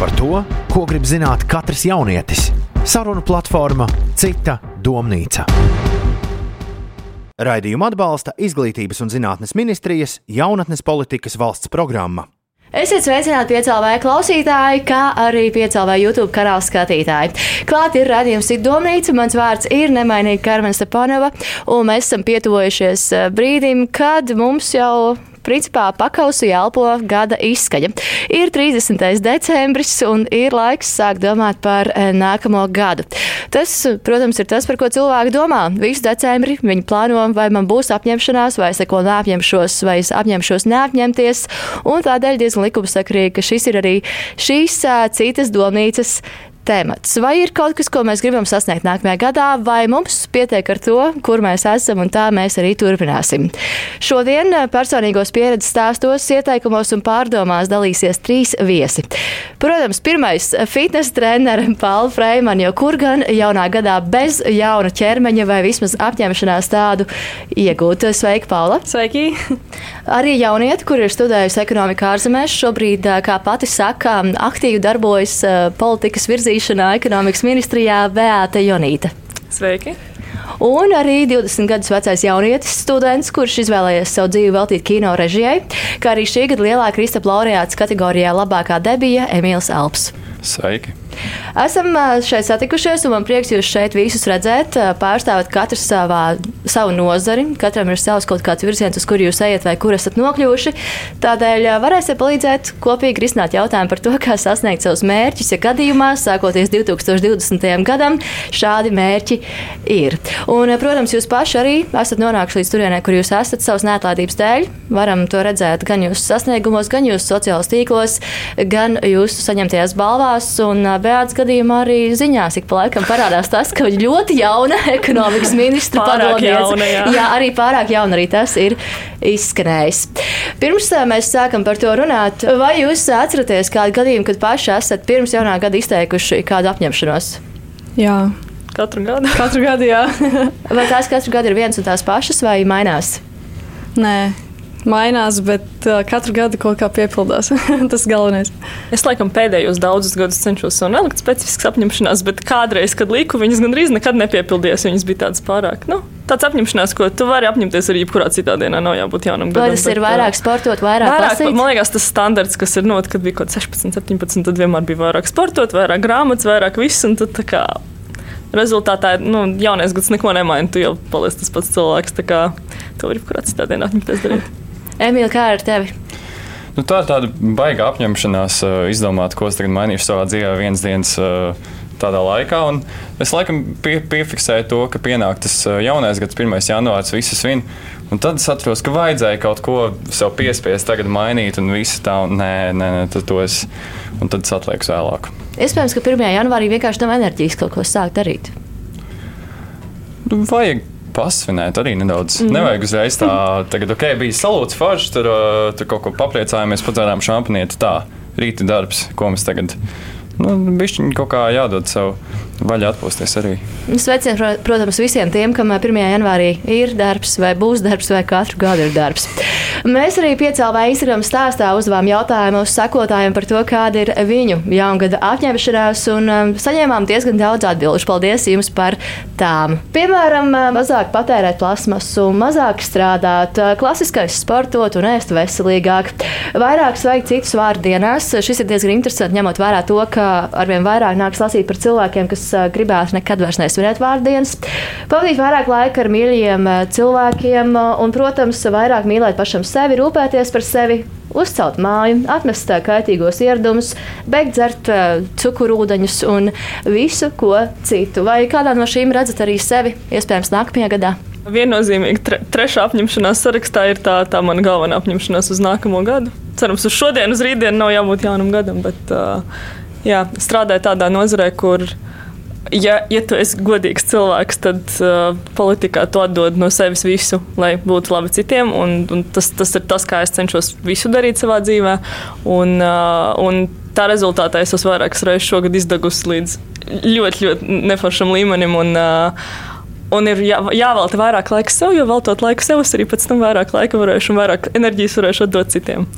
Par to, ko grib zināt katrs jaunietis. Sarunu platforma Cita domnīca. Raidījumu atbalsta Izglītības un zinātnes ministrijas jaunatnes politikas valsts programma. Esiet sveicināti piecēlēju klausītāji, kā arī piecēlēju YouTube kanāla skatītāji. Klāt ir radījums Cita domnīca, mans vārds ir nemainīgi Karmen Stepanova, un mēs esam pietuvojušies eh, brīdim, kad mums jau principā pakausu elpo gada izskaņa. Ir 30. decembris un ir laiks sākt domāt par eh, nākamo gadu. Tas, protams, ir tas, par ko cilvēki domā. Visu decembri viņi plāno, vai man būs apņemšanās, vai es neko neapņemšos, vai es apņemšos neapņemties. Un tādēļ diezgan likumsakrīgi, ka šis ir arī šīs citas domnīcas temats. Vai ir kaut kas, ko mēs gribam sasniegt nākamajā gadā, vai mums pietiek ar to, kur mēs esam, un tā mēs arī turpināsim. Šodien eh, personīgos pieredzes stāstos, ieteikumos un pārdomās dalīsies trīs viesi. Protams, pirmais - fitnes treneris Paula Freimana, jo kur gan jaunā gadā bez jauna ķermeņa vai vismaz apņemšanās tādu iegūt. Sveika, Paula! Sveiki! Arī jaunieti, kur ir studējusi ekonomiku ārzemēs, šobrīd, kā pati saka, aktīvi darbojas politikas virzīšanā ekonomikas ministrijā Beāta Jonīta. Sveiki! Un arī 20 gadus vecais jaunietis, students, kurš izvēlējies savu dzīvi veltīt kino režijai, kā arī šī gada lielā Kristapa laureāts kategorijā labākā debija Emīls Alps. Sveiki! Esam šeit satikušies, un man prieks jūs šeit visus redzēt. Pārstāvat katrs savā, savu nozari, katram ir savs kaut kāds virziens, uz kuru jūs ejat vai kur esat nokļuvuši. Tādēļ varēsiet palīdzēt kopīgi risināt jautājumu par to, kā sasniegt savus mērķus, ja gadījumā, sākoties 2020. gadam, šādi mērķi ir. Un, protams, jūs paši arī esat nonākuši līdz turienei, kur jūs esat savas neatlaidības dēļ. Varam to redzēt gan jūsu sasniegumos, gan jūsu sociālajos tīklos, gan jūsu saņemtajās balvās. Un, Beāts gadījumā arī ziņās ik pa laikam parādās tas, ka ļoti jauna ekonomikas ministra padomniece. Jā. jā, arī pārāk jauna arī tas ir izskanējis. Pirms mēs sākam par to runāt, vai jūs atceraties kādu gadījumu, kad paši esat pirms jaunā gada izteikuši kādu apņemšanos? Jā. Katru gadu. Katru gadu, jā. vai tās katru gadu ir viens un tās pašas vai mainās? Nē, mainās, bet uh, katru gadu kaut kā piepildās. Tas ir galvenais. Es laikam pēdējos daudzus gadus cenšos sev nelikt specifiskas apņemšanās, bet kādreiz, kad liku, viņas gandrīz nekad nepiepildījās. Viņas bija tādas pārāk. Nu, Tāds apņemšanās, ko tu vari apņemties arī jebkurā citā dienā, nav jābūt jaunam gadam. Vai tas bet, ir vairāk sportot, vairāk, vairāk lasīt? Man liekas, tas standarts, kas ir not, kad bija kaut 16, 17, tad vienmēr bija vairāk sportot, vairāk grāmatas, vairāk viss. Un tad, kā, rezultātā nu, jaunais gads neko nemaina. Tu jau paliec tas pats cilvēks. Tā kā to var jebkurā citā dienā apņemties darīt. Emīļa, kā ar tevi? Nu, tā ir tāda baiga apņemšanās uh, izdomāt, ko es tagad mainīšu savā dzīvē vienas dienas. Uh, tādā laikā. Un es laikam pie, piefiksēju to, ka pienāk tas uh, jaunais gads, 1. janvārs, visas svin. Un tad es atceros, ka vajadzēja kaut ko sev piespiest, tagad mainīt, un viss tā, un nē, nē, nē tad to es, un tad es atlieku vēlāk. Iespējams, ka 1. janvārī vienkārši nav enerģijas kaut ko sākt darīt. Nu, vajag pasvinēt arī nedaudz. Mm. Nevajag uzreiz tā, tagad, ok, bija salūts forši, tur, tur kaut ko papriecājāmies, padzērām šampanieti. Tā, rīta darbs, ko mēs tagad. Nu, Bišķiņi kaut kā jādod savu vaļā atpūsties arī. Sveiciens, protams, visiem tiem, kam 1. janvārī ir darbs, vai būs darbs, vai katru gadu ir darbs. Mēs arī piecēlā Instagram stāstā uzdevām jautājumu uz sekotājiem par to, kāda ir viņu jaungada apņemšanās, un um, saņēmām diezgan daudz atbildžu. Paldies jums par tām. Piemēram, uh, mazāk patērēt plasmasu, mazāk strādāt, klasiskais sportot un ēst veselīgāk, vairāk sveikt citus vārdu dienās. Šis ir diezgan interesanti, ņemot vērā to, ka arvien vairāk nāks lasīt par cilvēkiem, kas gribētu nekad vairs nesvinēt vārdu dienas, pavadīt vairāk laika ar mīļiem cilvēkiem un, protams, vairāk mīlēt pašam sevi, rūpēties par sevi, uzcelt māju, atmest kaitīgos ieradumus, beigt dzert cukurūdeņus un visu ko citu. Vai kādā no šīm redzat arī sevi, iespējams, nākamajā gadā? Viennozīmīgi tre, trešā apņemšanās sarakstā ir tā, tā mana galvenā apņemšanās uz nākamo gadu. Cerams, uz šodienu, uz rītdienu nav jābūt jaunam gadam, bet uh, jā, strādāju tādā nozarē, kur ja, ja tu esi godīgs cilvēks, tad uh, politikā tu atdod no sevis visu, lai būtu labi citiem. Un, un tas, tas ir tas, kā es cenšos visu darīt savā dzīvē. Un, uh, un tā rezultātā es esmu vairākas reizes šogad izdegusi līdz ļoti, ļoti neforšam līmenim. Un, uh, Un ir jā, jāvelta vairāk laika sev, jo veltot laiku sev, es arī pēc tam vairāk laika varēšu un vairāk enerģijas varēšu dot citiem.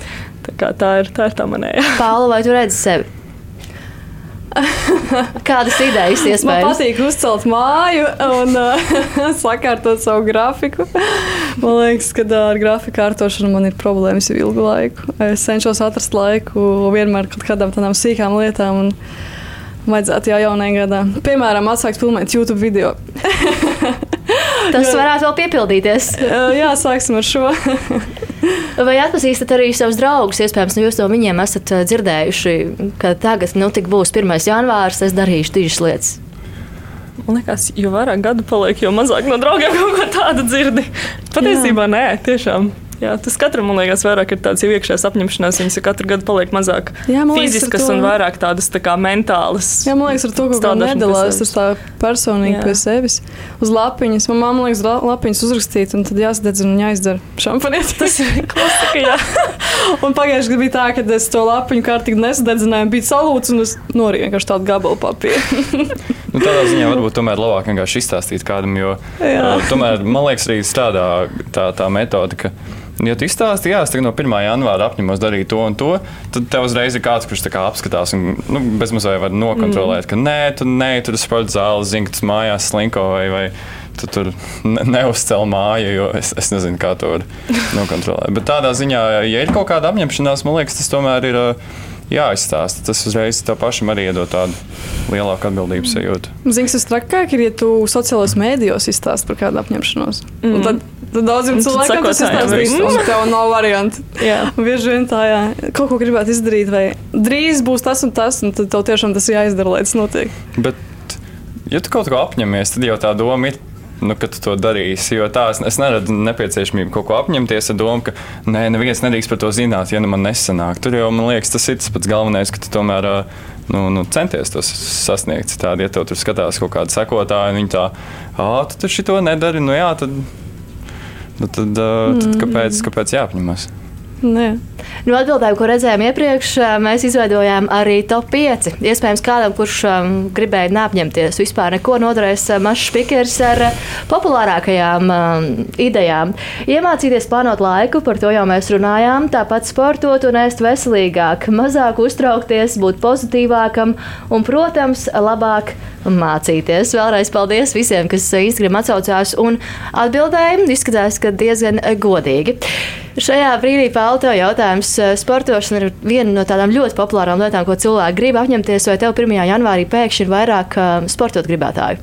Tā, tā ir tā, ir tā manējā. Pāla, vai tu redzi sevi? Kādas idejas Man iespējas? patīk uzcelt māju un uh, sakārtot savu grafiku. Man liekas, ka uh, ar grafiku kārtošanu man ir problēmas jau ilgu laiku. Es cenšos atrast laiku vienmēr kaut kādām tādām sīkām lietām. Un, Vajadzētu jau jaunajā gadā. Piemēram, atsākt filmēt YouTube video. Tas varētu vēl piepildīties. Jā, sāksim ar šo. Vai atpazīstat arī savus draugus? Iespējams, nu, jūs no viņiem esat eh, dzirdējuši, ka tagad, nu, būs 1. janvārs, es darīšu tīšas lietas. Man liekas, jo vairāk gadu paliek, jo mazāk no draugiem kaut ko tādu dzirdi. Patiesībā nē, tiešām. Jā, tas katram, man liekas, vairāk ir tāds iekšējs apņemšanās. Viņas katru gadu paliek mazāk Jā, liekas, fiziskas to- un vairāk tādas tā kā mentālas. Jā, man liekas, ar to kaut kā nedalās. Tas tā personīgi Jā. pie sevis. Uz lapiņas. Man mamma liekas, la- lapiņas uzrakstīt, un tad jāsadedz un jāizdara šampanieti. Tas ir klasika, jā. Un pagājušajā gadā bija tā, ka es to lapiņu kārtīgi nesadedzināju, bija salūts, un es noriju vienkārši tādu gabalu papīru. Nu, tādā ziņā varbūt tomēr labāk vienkārši izstāstīt kādam, jo Jā. uh, tomēr man liekas, arī strādā tā, tā metode, ka, ja tu izstāsti, jā, es no 1. janvāra apņemos darīt to un to, tad tev uzreiz ir kāds, kurš kā apskatās un nu, bezmazliet var nokontrolēt, mm. ka nē, tu nē, tur ir sporta zāle, zini, tas mājās slinko vai. vai Tu tur ne, neuzcēl māju, jo es, es nezinu, kā to var nokontrolēt. Bet tādā ziņā, ja ir kaut kāda apņemšanās, man liekas, tas tomēr ir uh, jāizstāsta. Tas uzreiz tev pašam arī iedod tādu lielāku atbildības sajūtu. Zini, kas trakāk ir, ja tu sociālajos mēdījos izstāsti par kādu apņemšanos. Mm. Mm. Tad, tad daudziem cilvēkiem tas sekotājiem izstāstīs, arī. un tev nav variantu. Bieži vien tā, jā, kaut ko gribētu izdarīt, vai drīz būs tas un tas, un tad tev tiešām tas jāizdara, lai tas notiek. Bet, ja tu kaut ko apņemies, tad jau tā doma ir. Nu, ka tu to darīsi. Jo tā es, es neredzu nepieciešamību kaut ko apņemties ar domu, ka nē, neviens nedrīkst par to zināt, ja nu man nesanāk. Tur jau man liekas, tas ir tas pats galvenais, ka tu tomēr nu, nu, centies to sasniegt. Tādi, ja tev tur skatās kaut kādi sekotāji, un viņi tā, ah, tu taču to nedari, nu jā, tad, nu, tad, ā, tad kāpēc, kāpēc jāapņemas? Nē. Nu, atbildēju, ko redzējām iepriekš, mēs izveidojām arī top 5. Iespējams, kādam, kurš um, gribēja neapņemties vispār neko, noderēs uh, mazs spīkers ar uh, populārākajām um, idejām. Iemācīties plānot laiku, par to jau mēs runājām, tāpat sportot un ēst veselīgāk, mazāk uztraukties, būt pozitīvākam un, protams, labāk mācīties. Vēlreiz paldies visiem, kas Instagram atsaucās un atbildēja. Izskatās, ka diezgan godīgi. Šajā brīdī vēl tev jautājums. Sportošana ir viena no tādām ļoti populārām lietām, ko cilvēki grib apņemties, vai tev 1. janvārī pēkšņi ir vairāk uh, sportot gribētāju?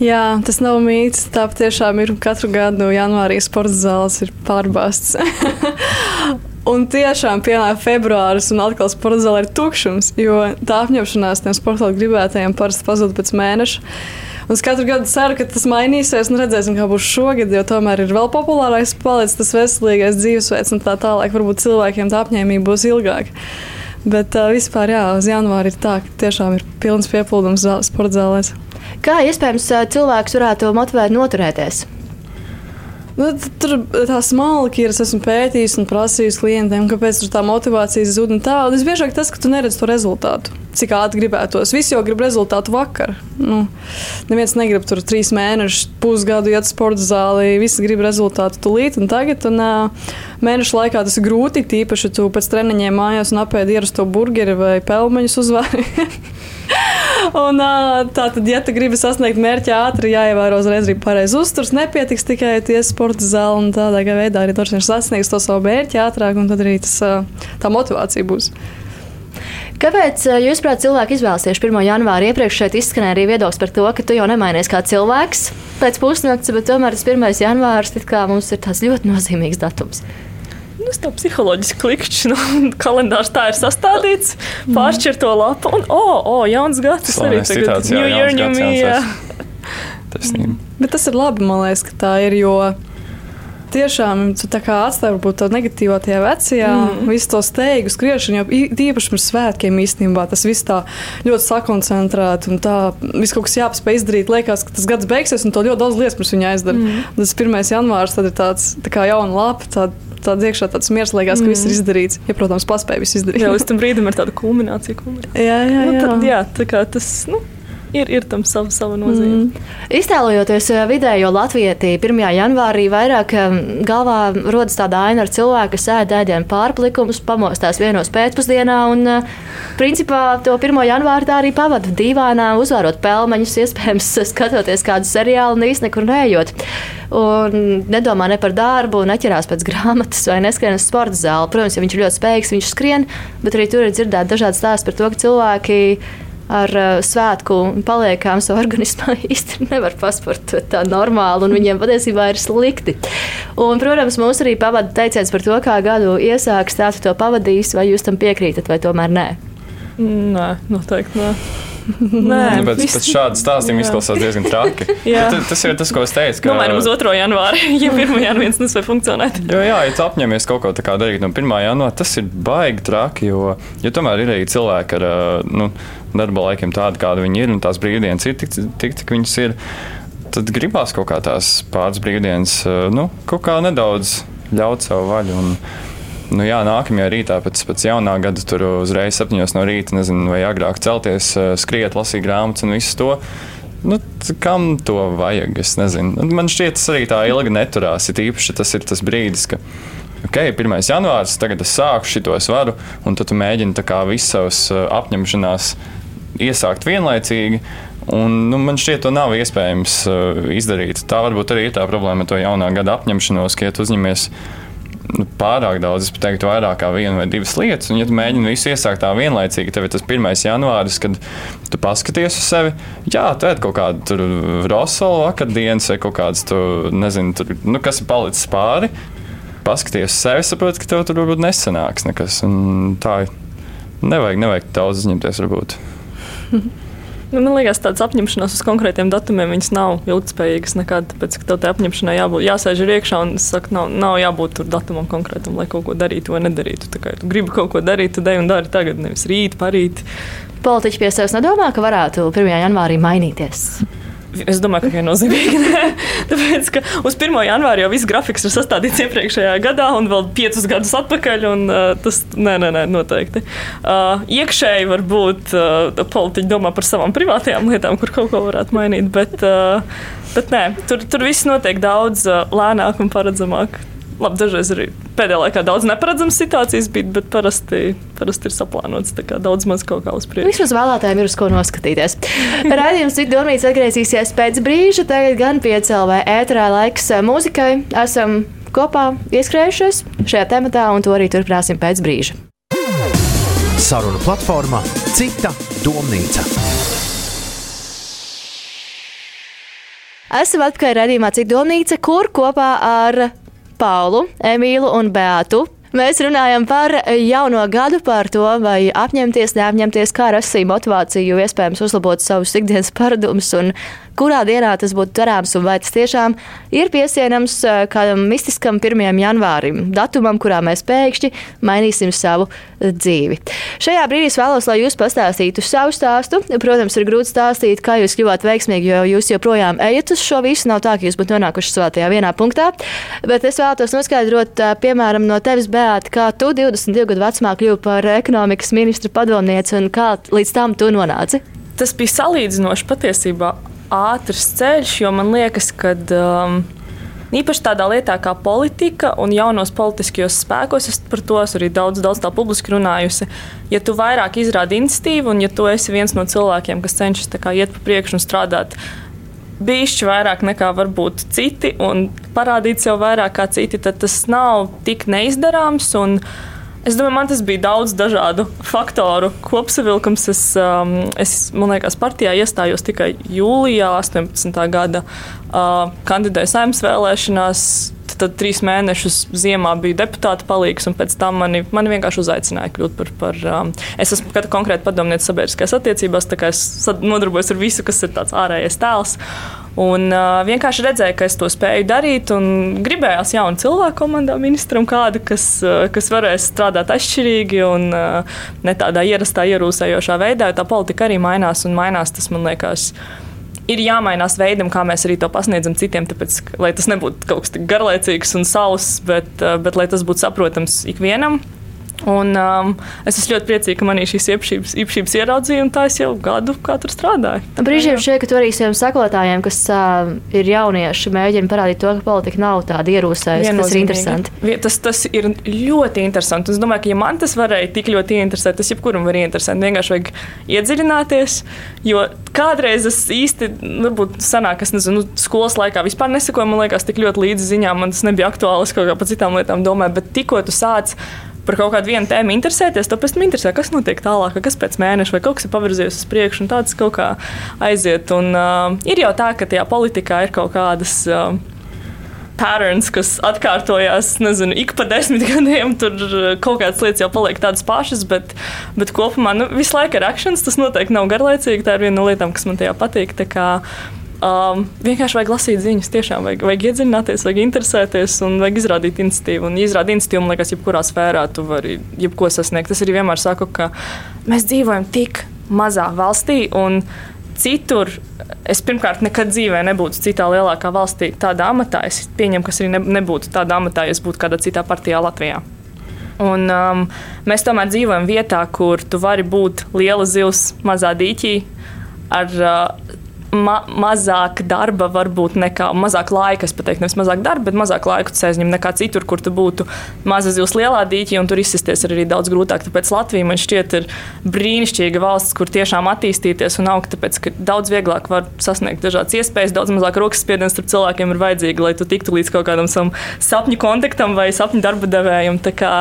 Jā, tas nav mīts. Tā patiešām ir katru gadu janvārī sporta zāles ir pārbāztas. Un tiešām pienāk februāris, un atkal sporta zāle ir tukšums, jo tā apņemšanās tiem sportot gribētajiem parasti pazūd pēc mēneša. Un es katru gadu ceru, ka tas mainīsies, un redzēsim, kā būs šogad, jo tomēr ir vēl populārāks palicis tas veselīgais dzīvesveids, un tā tālāk varbūt cilvēkiem tā apņēmība būs ilgāka. Bet uh, vispār, jā, uz janvāra ir tā, ka tiešām ir pilns piepildījums sporta zālēs. Kā iespējams cilvēks varētu motivēt noturēties? Nu, tur tā smalki ir. Es esmu pētījis un prasījis klientiem, kāpēc tur tā motivācija zūd. un Tā un visbiežāk tas, ka tu neredz to rezultātu. Cik ātri gribētos. Visi jau grib rezultātu vakar. Nu, neviens negrib tur trīs mēnešus, pusgadu iet sporta zāli. Visi grib rezultātu tūlīt un tagad. Un, uh, mēnešu laikā tas ir grūti. Tīpaši, ja tu pēc treniņiem mājās un apēdi ierasto burgeri vai pelmeņus uzvari. Un, tā tad, ja tu gribi sasniegt mērķi ātri, jāievēro uzreiz arī pareizs uzturs. Nepietiks tikai iet sporta zālē un tādā veidā arī tur sasniegs to savu mērķi ātrāk, un tad arī tas, tā motivācija būs. Kāpēc, jūsuprāt, cilvēki izvēlas tieši 1. janvāru? Iepriekš šeit izskanēja arī viedoklis par to, ka tu jau nemainies kā cilvēks pēc pusnakts, bet tomēr tas 1. janvārs mums ir tāds ļoti nozīmīgs datums. Nu, tā psiholoģiski klikšķi, nu, kalendārs tā ir sastādīts, pāršķir to lapu un, o, oh, oh, jauns gads. Tas arī citāts, jā, New Year, jauns New gads, Me. Taisnība. Bet tas ir labi, man liekas, ka tā ir. Jo tiešām tu tā kā atstāji varbūt to negatīvo tajā vecajā, mm. visu to steigu, skriešanu, jo i- tīpaši pirms svētkiem īstenībā tas viss tā ļoti sakoncentrēti un tā viss kaut kas jāpaspēj izdarīt. Liekas, ka tas gads beigsies un to ļoti daudz lietas pirms viņa aizdara. Mm. Tas 1. janvārs tad ir tāds tā kā jauna lapa. Tā, Tāds iekšā tāds mierīgāks, ka viss ir izdarīts. Ja, protams, paspēja visu izdarīt. Jā, līdz tam brīdim ir tāda kulminācija. kulminācija. jā, jā. Nu, jā. tad, jā, tā kā tas, nu, ir, ir tam sava, sava nozīme. Mm. Iztēlojoties eh, vidējo latvieti 1. janvārī, vairāk eh, galvā rodas tāda aina ar cilvēku, kas ēd ēdienu pārplikumus, pamostās vienos pēcpusdienā un, eh, principā, to 1. janvāri tā arī pavada dīvānā, uzvārot pelmeņus, iespējams, skatoties kādu seriālu un īsti nekur neejot. Un nedomā ne par darbu, neķerās pēc grāmatas vai neskrien uz sporta zāli. Protams, ja viņš ir ļoti spējīgs, viņš skrien, bet arī tur ir dzirdēti dažādi stāsti par to, ka cilvēki ar uh, svētku paliekām savu organismā īsti nevar pasportot tā normāli, un viņiem patiesībā ir slikti. Un, protams, mums arī pavada teiciens par to, kā gadu iesāks, tā to pavadīs, vai jūs tam piekrītat, vai tomēr nē. Nē, noteikti nē. Nē, nu, pēc, pēc šāda stāstījuma izklausās diezgan traki. tas ir tas, ko es teicu. Ka... Domājam, uz 2. janvāra, ja 1. janvārā viens nespēja funkcionēt. Jo, jā, ja tu apņemies kaut ko tādu darīt no 1. janvāra, tas ir baigi traki. Jo, jo tomēr ir arī cilvēki ar nu, darba laikiem tādi, kādi viņi ir, un tās brīvdienas ir tik, tik cik viņas ir. Tad gribās kaut kā tās pāris brīvdienas, nu, kaut kā nedaudz ļaut savu vaļu. Un, Nu, jā, nākamajā rītā pēc, pēc jaunā gada tur uzreiz septiņos no rīta, nezinu, vai agrāk celties, eh, skriet, lasīt grāmatas un visu to. Nu, kam to vajag? Es nezinu. Nu, man šķiet, tas arī tā ilgi neturās. Ir īpaši tas ir tas brīdis, ka ok, 1. janvārs, tagad es sāku šo, es varu, un tad tu mēģini visas savas eh, apņemšanās iesākt vienlaicīgi. Un, nu, man šķiet, to nav iespējams uh, izdarīt. Tā varbūt arī ir tā problēma ar to jaunā gada apņemšanos, ka ja tu uzņemies nu, pārāk daudz, es teiktu, vairāk kā viena vai divas lietas. Un, ja tu mēģini visu iesākt tā vienlaicīgi, ir tas 1. janvāris, kad tu paskaties uz sevi. Jā, tad kaut kāda Rosala vakardienas vai kaut kādas, tu, nezinu, tur, nu, kas ir palicis pāri. Paskaties uz sevi, saproti, ka tev tur varbūt nesanāks nekas. Tā nevajag, nevajag daudz uzņemties varbūt. Nu, man liekas, tādas apņemšanās uz konkrētiem datumiem nav ilgspējīgas nekad. Tāpēc, ka tev apņemšanai jābūt, jāsēž ir iekšā un saku, nav, nav jābūt tur datumam konkrētam, lai kaut ko darītu vai nedarītu. Tā kā tu gribi kaut ko darīt, tad ej un dari tagad, nevis rīt, parīt. Politiķi pie sevis nedomā, ka varētu 1. janvārī mainīties. Es domāju, ka viennozīmīgi. Tāpēc, ka uz 1. janvāra jau viss grafiks ir sastādīts iepriekšējā gadā, un vēl piecus gadus atpakaļ. Un, uh, tas nē, nē, nē, noteikti. Uh, iekšēji varbūt uh, politiķi domā par savām privātajām lietām, kur kaut ko varētu mainīt, bet, uh, bet nē, tur, tur viss notiek daudz uh, lēnāk un paredzamāk. Labi, dažreiz arī pēdējā laikā daudz neparedzamas situācijas bija, bet parasti, parasti ir saplānots. Daudz maz kaut kā uz priekšu. Vismaz vēlētājiem ir uz ko noskatīties. Radījums ir domāts atgriezīsies pēc brīža. Tagad gan piecēlē ēterā laiks mūzikai. Esam kopā ieskrējušies šajā tematā, un to arī turpināsim pēc brīža. Saruna platformā Cita domnīca. Esam atpakaļ redzējumā Cita domnīca, kur kopā ar Paulu, Emīlu un Beatu. Mēs runājam par jauno gadu, par to, vai apņemties, neapņemties, kā rast motivāciju, iespējams, uzlabot savus ikdienas paradumus un kurā dienā tas būtu darāms un vai tas tiešām ir piesienams eh, kādam mistiskam 1. janvārim, datumam, kurā mēs pēkšņi mainīsim savu eh, dzīvi. Šajā brīdī es vēlos, lai jūs pastāstītu savu stāstu. Protams, ir grūti stāstīt, kā jūs kļuvāt veiksmīgi, jo jūs joprojām ejat uz šo visu. Nav tā, ka jūs būtu nonākuši savā tajā vienā punktā, bet es vēlos noskaidrot, eh, piemēram, no tevis, Bēta, kā tu 22 gadu vecumā kļuvi par ekonomikas ministra padomnieci un kā līdz tam tu nonāci? Tas bija salīdzinoši patiesībā ātrs ceļš, jo man liekas, ka um, īpaši tādā lietā kā politika un jaunos politiskajos spēkos, es par to esmu arī daudz, daudz tā publiski runājusi. Ja tu vairāk izrādi iniciatīvu un ja tu esi viens no cilvēkiem, kas cenšas iet pa priekšu un strādāt. Bišķi vairāk nekā varbūt citi, un parādīt sev vairāk kā citi, tad tas nav tik neizdarāms. Es domāju, man tas bija daudz dažādu faktoru kopsavilkums. Es, um, es man liekas, partijā iestājos tikai jūlijā 18. gada. Uh, kandidēju saimnes vēlēšanās, tad trīs mēnešus ziemā biju deputāta palīgs, un pēc tam mani, mani vienkārši uzaicināja kļūt par. par um, es esmu konkrēti padomnieks sabiedriskajās attiecībās, tā kā es nodarbojos ar visu, kas ir tāds ārējais tēls. Un uh, vienkārši redzēju, ka es to spēju darīt, un gribējās jaunu cilvēku komandā, ministram, kādu, kas, uh, kas varēs strādāt atšķirīgi un uh, ne tādā ierastā, ierūsējošā veidā. Tā politika arī mainās un mainās. Tas man liekas, ir jāmainās veidam, kā mēs arī to pasniedzam citiem, tāpēc, lai tas nebūtu kaut kas tik garlaicīgs un sauss, bet, uh, bet lai tas būtu saprotams ikvienam. Un, um, es esmu ļoti priecīga, ka manī šīs īpašības, īpašības ieraudzīja, un tā es jau gadu tur strādāju. Brīžiem šķiet, ka tu arī saviem sekotājiem, kas uh, ir jaunieši, mēģini parādīt to, ka politika nav tāda ierūsējusi, tas ir interesanti. Tas, tas ir ļoti interesanti. Es domāju, ka ja man tas varēja tik ļoti interesēt, tas jebkuram var interesēt. Vienkārši vajag iedziļināties, jo kādreiz es īsti, varbūt senāk, es nezinu, skolas laikā vispār nesakoju, man liekas, tik ļoti līdzi ziņām, man tas nebija aktuāli, es kaut kā par citām lietām domāju, bet tikko tu sāc par kaut kādu vienu tēmu interesēties, tad pēc tam interesē, kas notiek tālāk, kas pēc mēneša vai kaut kas ir pavirzījies uz priekšu, un tāds kaut kā aiziet. Un, uh, ir jau tā, ka tajā politikā ir kaut kādas. Uh, patterns, kas atkārtojās nezinu, ik pa desmit gadiem. Tur kaut kādas lietas jau paliek tādas pašas, bet, bet kopumā nu, visu laiku ir akcents. Tas noteikti nav garlaicīgi. Tā ir viena no lietām, kas man tajā patīk. Um, vienkārši vajag lasīt ziņas, tiešām vajag, vajag iedziļināties, vajag interesēties un vajag izrādīt iniciatīvu. Un, izrādīt iniciatīvu, man liekas, jebkurā sfērā tu vari jebko sasniegt. Es arī vienmēr saku, ka mēs dzīvojam tik mazā valstī. Citur es pirmkārt nekad dzīvē nebūtu citā lielākā valstī tādā amatā. Es pieņemu, ka es arī ne, nebūtu tādā amatā, ja es būtu kādā citā partijā Latvijā. Un, um, mēs tomēr dzīvojam vietā, kur tu vari būt liela zivs mazā dīķī ar uh, ma mazāk darba, varbūt nekā mazāk laika. Es pateiktu, nevis mazāk darba, bet mazāk laika tas aizņem nekā citur, kur tu būtu maza zivs lielā dīķī, un tur izsisties arī daudz grūtāk. Tāpēc Latvija man šķiet ir brīnišķīga valsts, kur tiešām attīstīties un augt, tāpēc ka daudz vieglāk var sasniegt dažādas iespējas, daudz mazāk rokas spiediens starp cilvēkiem ir vajadzīgi, lai tu tiktu līdz kaut kādam savam sapņu kontaktam vai sapņu darba devējam. Tā kā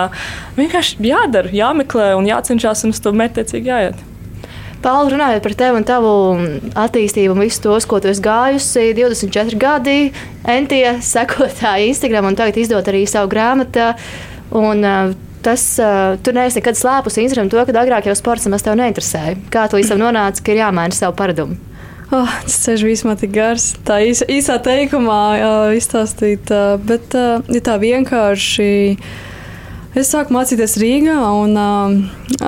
vienkārši jādara, jāmeklē un jācenšas un uz to mērķtiecīgi jāiet. Pāli, runājot par tevi un tavu attīstību, un visu tos, ko tu esi gājusi, 24 gadi, entie sekotāji Instagram, un tagad izdot arī savu grāmatu. Un, uh, tas, uh, tu neesi nekad slēpus Instagram to, ka agrāk jau sports nemaz tev neinteresēja. Kā tu līdz tam nonāci, ka ir jāmaina savu paradumu? Oh, tas ceļš vispār tik gars. Tā īsa, īsā teikumā uh, izstāstīt, uh, bet uh, ja tā vienkārši. Es sāku mācīties Rīgā un uh,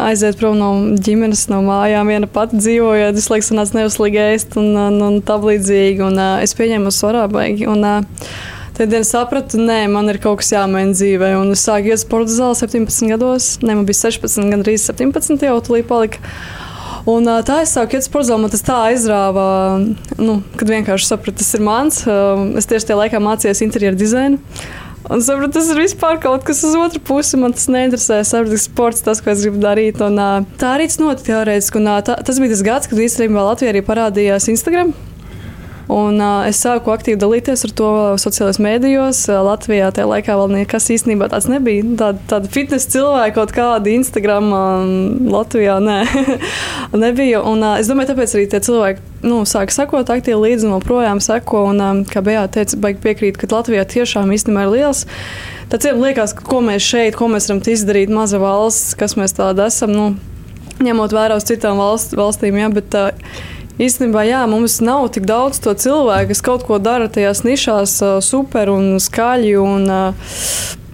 aiziet prom no ģimenes, no mājām. Viena pati dzīvojot, visu laiku sanāca neuslīgi ēst un, un, un tā līdzīgi. Un, uh, es pieņēmu svarā baigi. Un, uh, Tad es sapratu, ka man ir kaut kas jāmaina dzīvē. Un es sāku iet uz sporta zāli 17 gados. Ne, man bija 16, gan arī 17 jau tulīt palika. Un, uh, tā es sāku iet uz sporta zāli. Man tas tā aizrāva, nu, kad vienkārši sapratu, tas ir mans. Uh, es tieši tajā laikā mācījos interjeru dizainu. Un sapratu, tas ir vispār kaut kas uz otru pusi. Man tas neinteresē. Es saprotu, ka sports tas, ko es gribu darīt. Un, tā arī tas notika teorētiski. Tā, tas bija tas gads, kad īstenībā Latvijā arī parādījās Instagram. Un, uh, es sāku aktīvi dalīties ar to sociālajos mēdījos. Latvijā tajā laikā vēl nekas īstenībā tāds nebija. Tāda, tāda fitnes cilvēka kaut kāda Instagram um, Latvijā nē, nebija. Un, uh, es domāju, tāpēc arī tie cilvēki nu, sāka sekot aktīvi līdzi un joprojām seko. Un, um, kā Bējā teica, baigi piekrīt, ka Latvijā tiešām īstenībā ir liels. Tad cilvēkiem liekas, ka, ko mēs šeit, ko mēs varam izdarīt, maza valsts, kas mēs tādi esam, nu, ņemot vērā uz citām valst, valstīm. Ja, bet, uh, Īstenībā, jā, mums nav tik daudz to cilvēku, kas kaut ko dara tajās nišās, super un skaļi un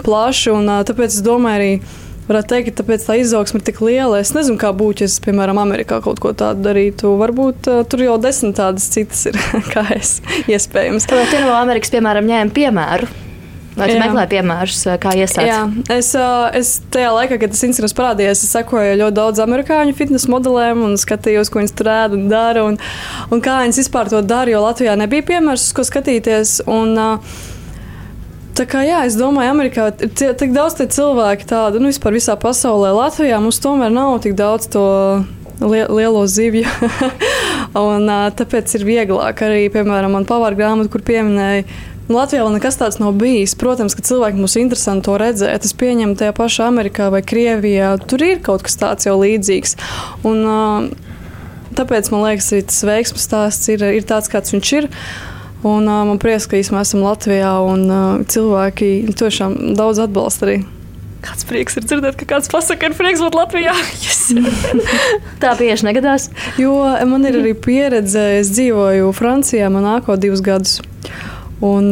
plaši. Un, tāpēc es domāju, arī varētu teikt, ka tāpēc tā izaugsme ir tik liela. Es nezinu, kā būtu, ja es, piemēram, Amerikā kaut ko tādu darītu. Varbūt uh, tur jau desmit tādas citas ir, kā es iespējams. Tu no Amerikas, piemēram, ņēmi piemēru? Vai tu meklē piemērus, kā iesākt? Jā, es, es tajā laikā, kad tas instruments parādījās, es sekoju ļoti daudz amerikāņu fitnes modelēm un skatījos, ko viņas tur ēd un dara. Un, un kā viņas vispār to dara, jo Latvijā nebija piemērs, uz ko skatīties. Un, Tā kā jā, es domāju, Amerikā ir tik daudz cilvēku, tādu nu, vispār visā pasaulē. Latvijā mums tomēr nav tik daudz to lielo zivju. un, tāpēc ir vieglāk arī, piemēram, man pavāra grāmatu, kur pieminēja Latvijā vēl nekas tāds nav bijis. Protams, ka cilvēkiem ir interesanti to redzēt. Es pieņemu, tajā pašā Amerikā vai Krievijā tur ir kaut kas tāds jau līdzīgs. Un, tāpēc man liekas, arī tas veiksmības stāsts ir, ir tāds, kāds viņš ir. Un, uh, man prieks, ka mēs esam Latvijā un uh, cilvēki tiešām daudz atbalsta arī. Kāds prieks ir dzirdēt, ka kāds pasakā, ir prieks būt Latvijā. Yes. Tā bieži negadās. Jo man ir arī pieredze, es dzīvoju Francijā, man nāko divus gadus. Un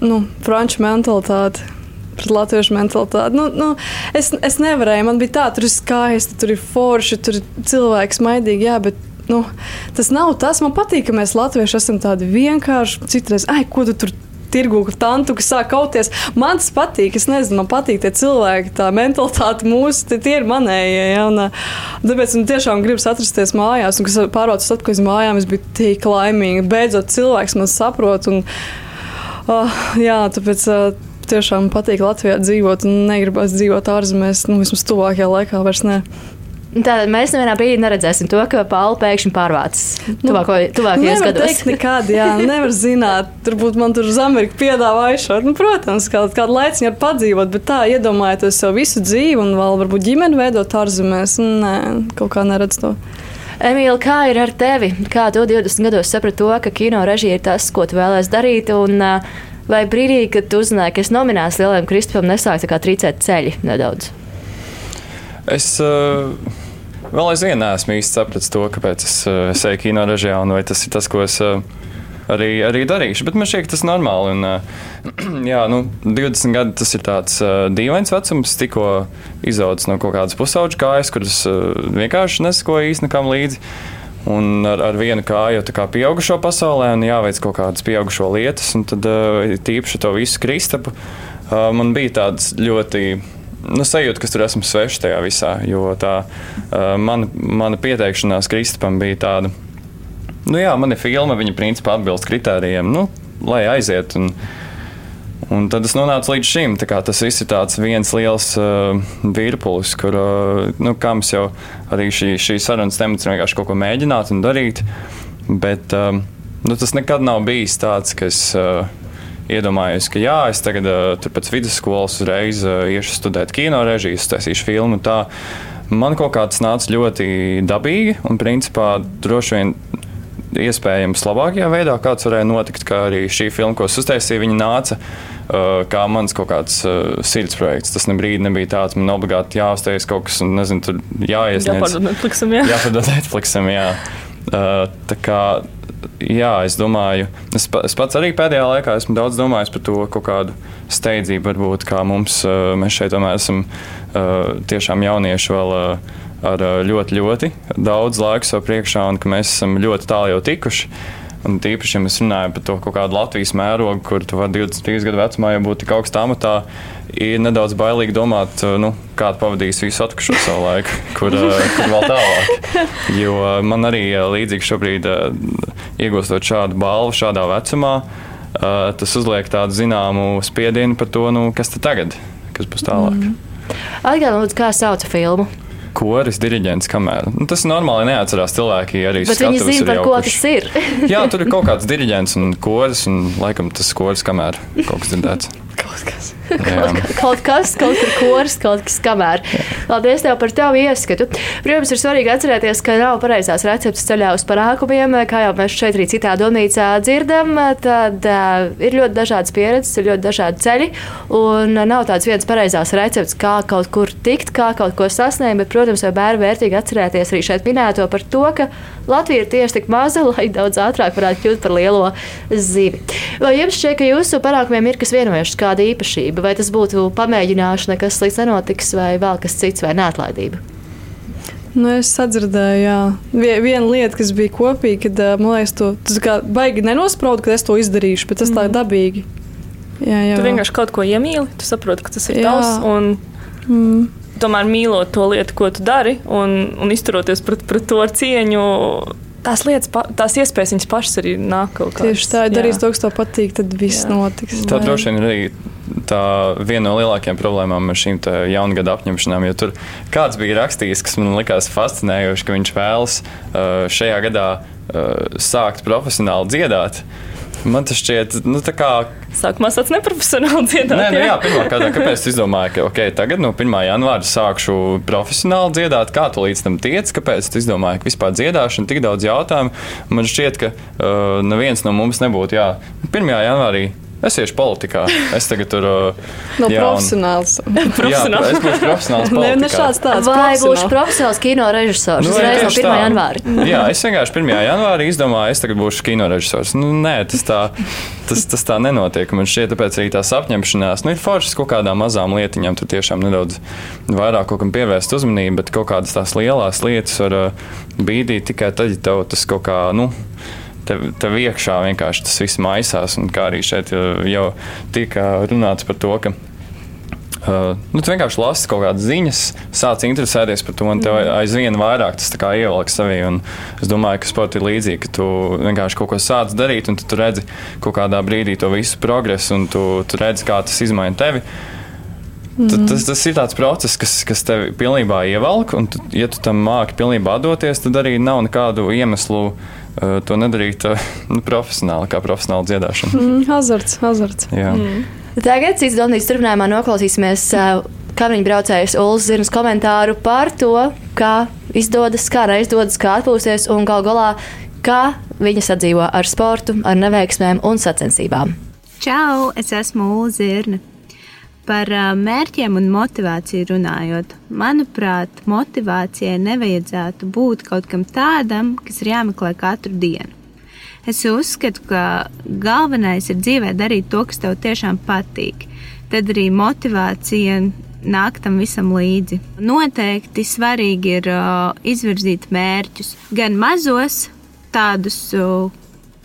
nu, franču mentalitāte pret latviešu mentalitāti. Nu, nu, es, es nevarēju, man bija tā, tur ir skaisti, tur ir forši, tur ir cilvēks maidīgi, jā, bet nu, tas nav tas. Man patīk, ka mēs latvieši esam tādi vienkārši. Citreiz, ai, ko tu tur tirgu tantu, kas sāk kauties. Man tas patīk, es nezinu, man patīk tie cilvēki, tā mentalitāte mūsu, tie, tie ir manējie. Ja, un, tāpēc man tiešām gribas atrasties mājās, un kas pārvācas atpakaļ uz mājām, es biju tik laimīga. Beidzot, cilvēks man saprot. Un, uh, jā, tāpēc. Uh, Tiešām patīk Latvijā dzīvot, un negribas dzīvot ārzemēs, nu, vismaz tuvākajā laikā vairs ne. Tātad mēs nevienā brīdī neredzēsim to, ka Paula pēkšņi pārvācas tuvāko, tuvākajos Nevar gados. nekad, jā, nevar zināt. Turbūt man tur uz Ameriku piedāvā aizšaut. Nu, protams, kā, kādu laiciņu var padzīvot, bet tā iedomājieties sev visu dzīvi un vēl varbūt ģimeni veidot ārzemēs. Nē, kaut kā neredz to. Emīlija, kā ir ar tevi? Kā tu 20 gados saprati to, ka kino režija ir tas, ko tu vēlēsies darīt? Un, vai brīdī, kad tu uzzināji, ka es nominēšu lielajam Kristupam, nesāk tā kā trīcēt ceļi nedaudz? Es uh, vēl aizvien neesmu īsti sapratis to, kāpēc es, uh, eju kino režijā, un vai tas ir tas, ko es uh, arī, arī darīšu. Bet man šķiet, tas ir normāli. Un, uh, jā, nu, 20 gadi tas ir tāds uh, dīvains vecums, tikko izaudzis no kaut kādas pusauģa kājas, kuras uh, vienkārši nesakoja īsti nekam līdzi. Un ar, ar vienu kāju jau kā pieaugušo pasaulē, un jāveic kaut kādas pieaugušo lietas, un tad uh, tīpaši to visu Kristapu. Uh, man bija tāds ļoti nu, sajūta, ka tur esmu svešs tajā visā. Jo tā uh, mana, mana pieteikšanās Kristapam bija tāda, nu jā, man ir filma, viņa principā atbilst kritērijiem, nu, lai aiziet. Un, Un tad es nonācu līdz šim. Tas viss ir viens liels uh, virpulis, kur, uh, nu, mums jau arī šī, šī sarunas temats ir vienkārši kaut ko mēģināt un darīt. Bet uh, nu, tas nekad nav bijis tāds, ka es. Uh, iedomājos, ka jā, es tagad uh, pēc vidusskolas uzreiz uh, iešu studēt kino režiju, taisīšu filmu. Tā. Man kaut kā tas nāca ļoti dabīgi un, principā, droši vien iespējams labākajā veidā, kāds varēja notikt. Kā arī šī filma, ko es uztaisīju, viņa nāca uh, kā mans kaut kāds uh, sirds projekts. Tas ne brīdi nebija tāds, man obligāti jāuztais kaut kas, un nezinu, tur jāiesniedz. Jāpārdod Netflixam, jā. Jāpārdod Netflixam, jā. Uh, tā kā jā, es domāju, es, es pats arī pēdējā laikā esmu daudz domājis par to kaut kādu steidzību, varbūt kā mums, mēs šeit tomēr esam tiešām jaunieši vēl ar ļoti, ļoti daudz laika sev priekšā un ka mēs esam ļoti tālu jau tikuši. Un tīpaši, ja mēs runājam par to kaut kādu Latvijas mērogu, kur tu vari 23 gadu vecumā jau būt tik augstā amatā, ir nedaudz bailīgi domāt, nu, kā pavadīs visu atlikušo savu laiku, kur, kur vēl tālāk. Jo man arī līdzīgi šobrīd iegūstot šādu balvu šādā vecumā, tas uzliek tādu zināmu spiedienu par to, nu, kas tagad, kas būs tālāk. Mm. Atgādājot, kā sauca filmu koris, diriģents, kamēr. Nu, tas normāli neatcerās cilvēki arī. Bet viņi zina, par ko tas ir. Jā, tur ir kaut kāds diriģents un koris, un laikam tas koris, kamēr kaut kas dzirdēts. Kaut kas. kaut, kaut kas, kaut kur koris, kaut kas kamēr. Paldies tev par tavu ieskatu. Protams, ir svarīgi atcerēties, ka nav pareizās receptes ceļā uz parākumiem, kā jau mēs šeit arī citā domnīcā dzirdam. Tad uh, ir ļoti dažādas pieredzes, ir ļoti dažādi ceļi, un nav tāds viens pareizās receptes, kā kaut kur tikt, kā kaut ko sasniegt. Bet, protams, bērni vērtīgi atcerēties arī šeit minēto par to, ka Latvija ir tieši tik maza, lai daudz ātrāk varētu kļūt par lielo zivi. Vai jums šķiet, ka jūsu parākumiem ir kas vienojušs, kāda īpašība? vai tas būtu pamēģināšana, kas slikts nenotiks, vai vēl kas cits, vai neatlaidība? Nu, es sadzirdēju, jā. Viena lieta, kas bija kopīga, kad man liekas, to, tas kā baigi nenospraudu, ka es to izdarīšu, bet tas mm. tā ir mhm. dabīgi. Jā, jā. Tu vienkārši kaut ko iemīli, tu saproti, ka tas ir jā. tavs. Un... Mm. Tomēr mīlot to lietu, ko tu dari, un, un izturoties pret, pret to ar cieņu, tās lietas, tās iespējas viņas pašas arī nāk kaut kā. Tieši tā, ja darīs to, kas tev patīk, tad viss jā. notiks. Tā droši vien ir arī tā viena no lielākajām problēmām ar šīm jaungada apņemšanām. Jo tur kāds bija rakstījis, kas man likās fascinējoši, ka viņš vēlas uh, šajā gadā uh, sākt profesionāli dziedāt. Man tas šķiet, nu, tā kā. Sākumā tas neprofesionāli dziedāt. Nē, nu, jā, pirmā kārtā, kāpēc es izdomāju, ka, ok, tagad no 1. janvāra sākšu profesionāli dziedāt, kā tu līdz tam tiec, kāpēc es izdomāju, ka vispār dziedāšana tik daudz jautājumu. Man šķiet, ka uh, neviens no mums nebūtu, jā, 1. janvārī Es iešu politikā. Es tagad tur uh, no jā, profesionāls. Un, profesionāls. jā, es būšu profesionāls. Nē, ne šāds tāds. Vai būšu profesionāls kino režisors? Nu, uzreiz no 1. Tā. janvāra. jā, es vienkārši 1. janvārī izdomāju, es tagad būšu kino režisors. Nu, nē, tas tā, tas, tas tā nenotiek. Man šķiet, tāpēc arī tās apņemšanās, nu, ir foršas kaut kādām mazām lietiņām, tur tiešām nedaudz vairāk kaut kam pievērst uzmanību, bet kaut kādas tās lielās lietas var uh, bīdīt tikai tad, ja tev tas kaut kā, nu, tev, tev iekšā vienkārši tas viss maisās. Un kā arī šeit uh, jau tika runāts par to, ka Uh, nu, tu vienkārši lasi kaut kādas ziņas, sāc interesēties par to, un tev aizvien vairāk tas ievelk sevī. Es domāju, ka sports ir līdzīgi, ka tu vienkārši kaut ko sāc darīt, un tu redzi kaut kādā brīdī to visu progresu, un tu, tu redzi, kā tas izmaina tevi. Mm -hmm. tas, tas ir tāds process, kas, kas tev pilnībā ievelk, un, tu, ja tu tam māki pilnībā doties, tad arī nav nekādu iemeslu uh, to nedarīt uh, nu, profesionāli, kā profesionāli dziedāšana. Mm, azarts, azarts. Jā. Mm. Tagad cits domnīcas turpinājumā noklausīsimies uh, kaimiņu braucējas Ulas Zirnas komentāru par to, kā izdodas, kā neizdodas, kā atpūsties un gal galā, kā viņa sadzīvo ar sportu, ar neveiksmēm un sacensībām. Čau, es esmu Ula Zirna. Par mērķiem un motivāciju runājot, manuprāt, motivācijai nevajadzētu būt kaut kam tādam, kas ir jāmeklē katru dienu. Es uzskatu, ka galvenais ir dzīvē darīt to, kas tev tiešām patīk. Tad arī motivācija nāk tam visam līdzi. Noteikti svarīgi ir uh, izvirzīt mērķus, gan mazos, tādus, uh,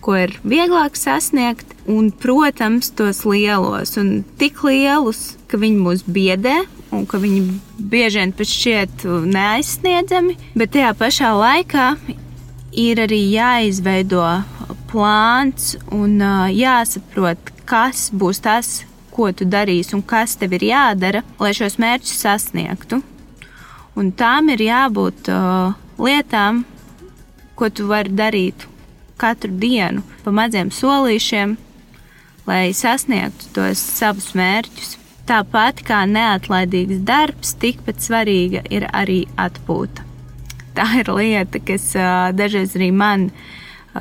ko ir vieglāk sasniegt, un, protams, tos lielos, un tik lielus, ka viņi mūs biedē. Un ka viņi bieži vien pat šķiet neaizsniedzami, bet tajā pašā laikā ir arī jāizveido plāns un jāsaprot, kas būs tas, ko tu darīsi un kas tev ir jādara, lai šos mērķus sasniegtu. Un tām ir jābūt lietām, ko tu vari darīt katru dienu, pa maziem solīšiem, lai sasniegtu tos savus mērķus. Tāpat kā neatlaidīgs darbs, tikpat svarīga ir arī atpūta. Tā ir lieta, kas uh, dažreiz arī man ir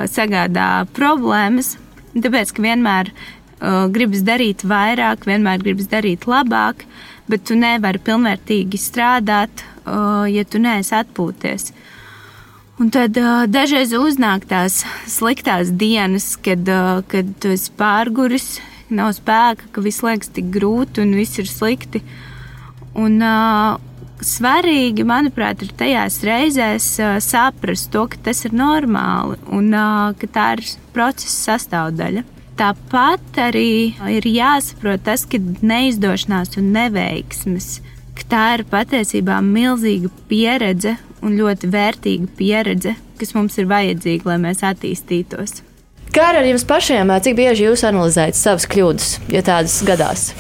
sagādā problēmas, tāpēc, ka vienmēr uh, gribas darīt vairāk, vienmēr gribas darīt labāk, bet tu nevari pilnvērtīgi strādāt, uh, ja tu neesi atpūties. Un tad uh, dažreiz uznāk tās sliktās dienas, kad, uh, kad tu esi pārguris, nav spēka, ka viss liekas tik grūti un viss ir slikti. Un, uh, svarīgi, manuprāt, ir tajās reizēs uh, saprast to, ka tas ir normāli un uh, ka tā ir procesa sastāvdaļa. Tāpat arī ir jāsaprot tas, ka neizdošanās un neveiksmes, ka tā ir patiesībā milzīga pieredze un ļoti vērtīga pieredze, kas mums ir vajadzīga, lai mēs attīstītos. Kā ar jums pašiem, cik bieži jūs analizējat savas kļūdas, ja tādas gadās?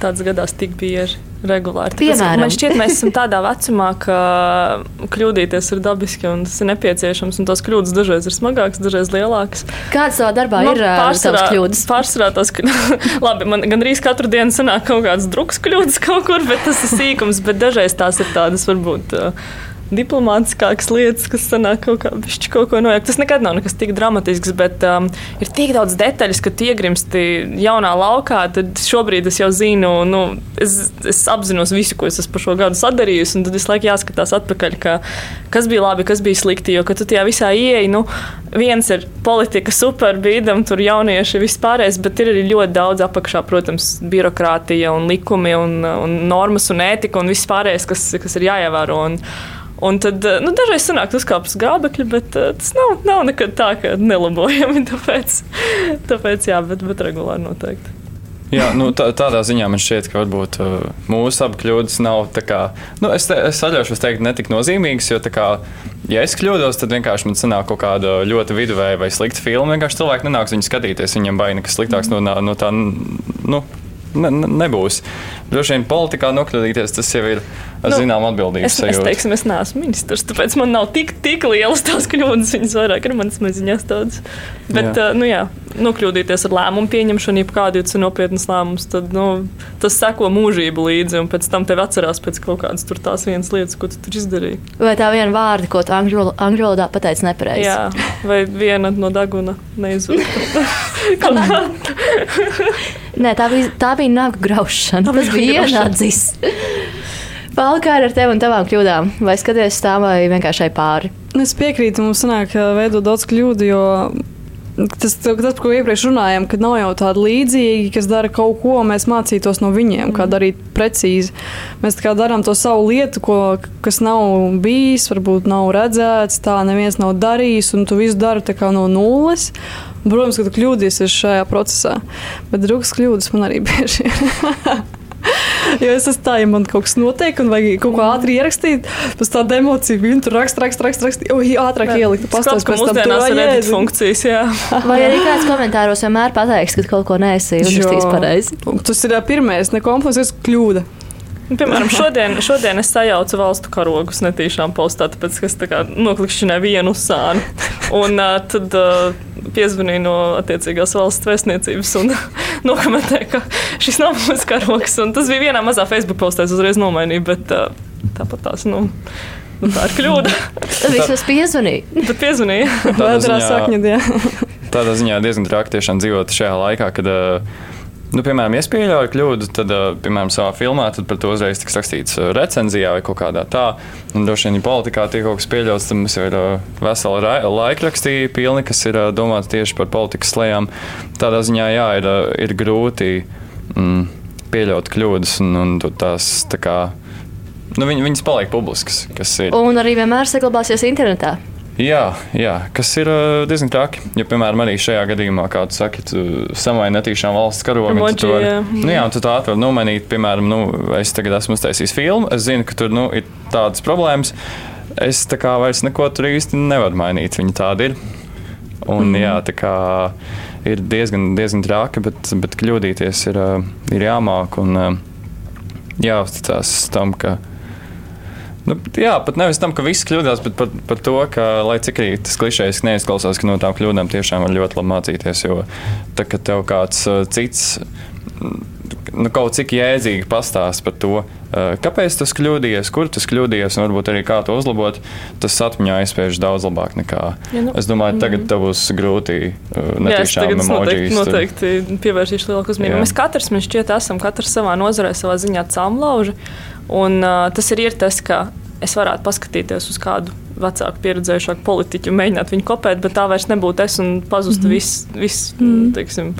Tādas gadās tik bieži regulāri. Piemēram, man šķiet, mēs esam tādā vecumā, ka kļūdīties ir dabiski un tas ir nepieciešams. Un tās kļūdas dažreiz ir smagākas, dažreiz lielākas. Kādas savā darbā man ir pārsvarā kļūdas? Pārsvarā tās, labi, man gandrīz katru dienu sanāk kaut kādas drukas kļūdas kaut kur, bet tas ir sīkums. Bet dažreiz tās ir tādas varbūt. Uh, diplomātiskākas lietas, kas sanāk kaut kā pišķi kaut ko nojaukt. Tas nekad nav nekas tik dramatisks, bet um, ir tik daudz detaļas, ka iegrimsti jaunā laukā. Tad šobrīd es jau zinu, nu, es, es apzinos visu, ko es esmu par šo gadu sadarījusi, un tad visu laiku jāskatās atpakaļ, ka, kas bija labi, kas bija slikti. Jo, kad tu tajā visā ieeji, nu, viens ir politika, super bīdam, tur jaunieši vispārējais, bet ir arī ļoti daudz apakšā, protams, birokrātija un likumi un, un normas un ētika un viss pārējais, kas, kas ir jāievēro. Un, Un tad eh, nu, dažreiz sanāk uzkāpjas grābekļi, bet uh, tas nav, nav nekad tā, ka nelabojami. Tāpēc, tāpēc jā, bet, bet regulāri noteikti. Jā, nu, tā, tādā ziņā man šķiet, ka varbūt uh, mūsu abu kļūdas nav tā kā, nu, es, te, es atļaušos teikt, netik nozīmīgas, jo kā, ja es kļūdos, tad vienkārši man sanāk kaut kāda ļoti viduvēja vai slikta filma. Vienkārši cilvēki nenāks viņu skatīties, viņiem baina, kas sliktāks no, no tā, nu, ne, ne, nebūs. Droši vien politikā nokļūdīties, tas jau ir nu, zinām atbildības. Es, es teiksim, es neesmu ministrs, tāpēc man nav tik, tik lielas tās kļūdas, viņas vairāk ir manas maziņās tādas. Bet, jā. Uh, nu jā, nokļūdīties ar lēmumu pieņemšanu, ja kādu ir nopietnas lēmumus, tad nu, tas seko mūžību līdzi, un pēc tam tev atcerās pēc kaut kādas tur tās vienas lietas, ko tu tur izdarīji. Vai tā viena vārda, ko tu angļu valodā pateici nepareizi? Jā, vai viena no daguna neizvērta. Nē, tā bija, tā bija nagu graušana. Tas bija ienācis. Pāli, kā ar tevi un tavām kļūdām? Vai skaties tā vai vienkārši pāri? Es piekrītu, mums sanāk veidot daudz kļūdu, jo Tas, tas, par ko iepriekš runājām, ka nav jau tādi līdzīgi, kas dara kaut ko, mēs mācītos no viņiem, kā darīt precīzi. Mēs kā darām to savu lietu, ko, kas nav bijis, varbūt nav redzēts, tā neviens nav darījis, un tu visu dari no nulles. Protams, ka tu kļūdīsies šajā procesā, bet drusku kļūdas man arī bieži ir. Jo es esmu tā, ja man kaut kas notiek, un vajag kaut ko ātri ierakstīt, tas tāda emocija, viņa tur raksta, raksta, raksta, raksta oi, ātrāk ielikt. Pastāst, ka mūsdienās ir edit funkcijas, jā. Vai arī kāds komentāros vienmēr pateiks, ka kaut ko neesi uzrakstījis pareizi? Tas ir pirmais, ne komplekss, kļūda. Nu, piemēram, šodien, šodien es sajaucu valstu karogus netīšām postā, tāpēc, es tā noklikšķināju vienu sānu. Un uh, tad uh, piezvanīju no attiecīgās valsts vēstniecības un nokomentēju, ka šis nav mans karogs. Un tas bija vienā mazā Facebook postā, es uzreiz nomainīju, bet uh, tāpat tās. Nu, Nu, tā ir kļūda. Tad vismaz piezvanīja. Tad piezvanīja. Tādā ziņā, tādā ziņā diezgan traki tiešām dzīvot šajā laikā, kad uh, Nu, piemēram, ja es pieļauju kļūdu, tad, piemēram, savā filmā par to uzreiz tiks rakstīts recenzijā vai kaut kādā tā. Un, droši vien, ja politikā tiek kaut kas pieļauts, tad mums ir vesela laikrakstī pilni, kas ir domāti tieši par politikas slēgām. Tādā ziņā, jā, ir, ir grūti mm, pieļaut kļūdas un, un tās tā kā. Nu, viņ, viņas paliek publiskas. Un arī vienmēr saglabāsies internetā. Jā, jā, kas ir uh, diezgan traki. Ja, piemēram, arī šajā gadījumā, kā saki, tu samaini netīšām valsts karogu, tad tu vari nu, jā, tu tā ātri nomainīt. Piemēram, nu, es tagad esmu uztaisījis filmu, es zinu, ka tur nu, ir tādas problēmas. Es tā kā vairs neko tur īsti nevaru mainīt. Viņa tāda ir. Un, mm. jā, tā kā ir diezgan, diezgan traki, bet, bet kļūdīties ir, uh, ir jāmāk un uh, jāuzticas tam, ka Nu, jā, pat nevis tam, ka viss kļūdās, bet par, par to, ka, lai cik arī tas klišejs neizklausās, ka no tām kļūdām tiešām var ļoti labi mācīties. Jo tā, ka tev kāds uh, cits nu, kaut cik jēdzīgi pastāst par to, uh, kāpēc tas kļūdījies, kur tas kļūdījies, un varbūt arī kā to uzlabot, tas atmiņā aizspiež daudz labāk nekā. Ja, nu, es domāju, tagad tev būs grūti uh, netīšām emocijas. Noteikti, noteikti pievēršīšu lielāku uzmanību. Mēs katrs, man šķiet, esam katrs savā nozarē, savā ziņā cāmlauži. Un, uh, tas ir tas, ka es varētu paskatīties uz kādu vecāku, pieredzējušāku politiķu, mēģināt viņu kopēt, bet tā vairs nebūtu es un pazustu mm. viss, vis, mm. teiksim,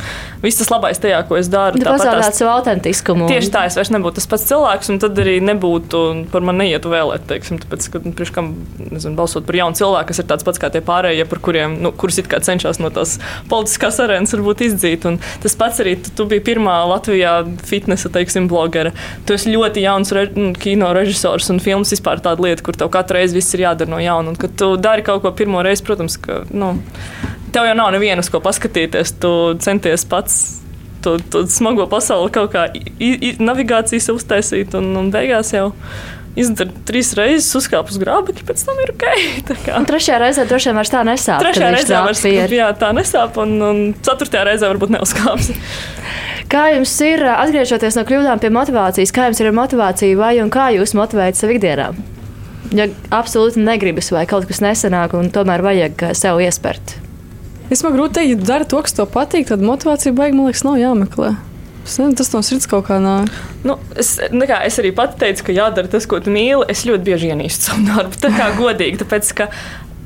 viss tas labais tajā, ko es daru. Tā pazaudēt savu autentiskumu. Tieši tā, es vairs nebūtu tas pats cilvēks, un tad arī nebūtu par mani neietu vēlēt, teiksim, tāpēc, ka, nu, priekš kam, nezinu, balsot par jaunu cilvēku, kas ir tāds pats kā tie pārējie, par kuriem, nu, kurus it kā cenšas no tās politiskās arēnas varbūt izdzīt. Un tas pats arī, tu, tu biji pirmā Latvijā fitnesa, teiksim, blogera. Tu esi ļoti jauns re, nu, kino režisors un filmas vispār tāda lieta, kur tev katru reizi viss ir jādara no jauna. Un, kad tu dari kaut ko pirmo reizi, protams, ka nu, tev jau nav nevienas, ko paskatīties. Tu centies pats to, to smago pasauli kaut kā i, i, navigācijas uztaisīt, un, un beigās jau izdara trīs reizes, uzkāpa uz grābekļa, pēc tam ir ok. Trešajā reizē droši vien vairs tā nesāp. Trešajā reizē vairs jā, tā nesāp, un, un ceturtajā reizē varbūt neuzkāps. Kā jums ir atgriežoties no kļūdām pie motivācijas, kā jums ir motivācija vai kā jūs motivējat sev ikdienā? Ja absolūti negribas vai kaut kas nesanāk, un tomēr vajag sev iespērt? Es man grūti teikt, ja dara to, kas tev patīk, tad motivācija beigas, man liekas, nav jāmeklē. Nezinu, tas no sirds kaut kā nāk. Nu, es, kā, es arī pati teicu, ka jādara tas, ko tu mīli. Es ļoti bieži ienīstu savu darbu. Tā kā godīgi, tāpēc ka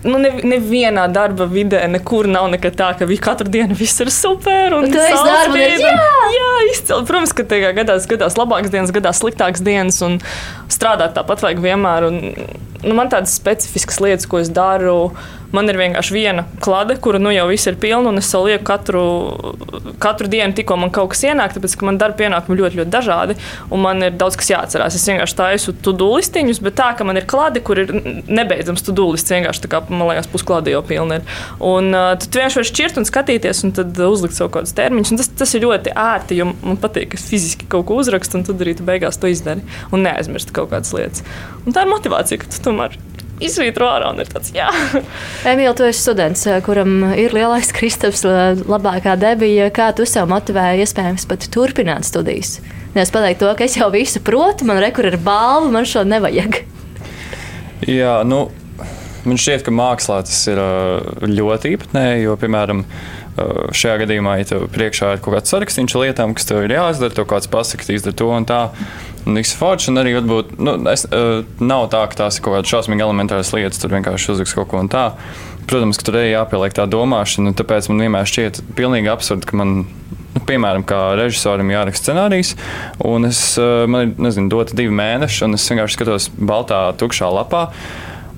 nu, nevienā ne darba vidē nekur nav nekad tā, ka katru dienu viss ir super. Un tas ir darbs, jā, jā izcili. Protams, ka tajā gadās, gadās labākas dienas, gadās sliktākas dienas, un strādāt tāpat vajag vienmēr. Un, nu, man tādas specifiskas lietas, ko es daru Man ir vienkārši viena klade, kura nu jau viss ir pilna, un es savu lieku katru, katru dienu, tikko man kaut kas ienāk, tāpēc ka man darba pienākumi ļoti, ļoti dažādi, un man ir daudz kas jāatcerās. Es vienkārši taisu to-do listiņus, bet tā, ka man ir klade, kur ir nebeidzams to-do lists, vienkārši tā kā man liekas, pusklāde jau pilna ir. Un uh, tu vienkārši vari šķirt un skatīties, un tad uzlikt savu kaut kādus termiņus. Tas, tas ir ļoti ērti, jo man patīk, ka es fiziski kaut ko uzrakstu, un tad arī tu beigās to izdari un neaizmirsti kaut kādas lietas. Un tā ir motivācija, ka tu tomēr izsvītro ārā un ir tāds, jā. Emīl, tu esi students, eh, kuram ir lielais Kristaps, labākā debija. Kā tu sev motivēji iespējams pat turpināt studijas? Nevis pateikt to, ka es jau visu protu, man rekur ir balva, man šo nevajag. Jā, nu, man šķiet, ka mākslā tas ir ļoti īpatnēji, jo, piemēram, šajā gadījumā, ja tev priekšā ir kaut kāds sarakstīns lietām, kas tev ir jāizdara, tev kāds pasakā, izdara to un tā. Forši, un arī varbūt nu, es, uh, nav tā, ka tās ir kaut kādas šausmīgi elementāras lietas, tur vienkārši uzliks kaut ko un tā. Protams, ka tur ir jāpieliek tā domāšana, un tāpēc man vienmēr šķiet pilnīgi absurdi, ka man Nu, piemēram, kā režisoram jāraksta scenārijs, un es, man ir nezinu, dota divi mēneši, un es vienkārši skatos baltā, tukšā lapā.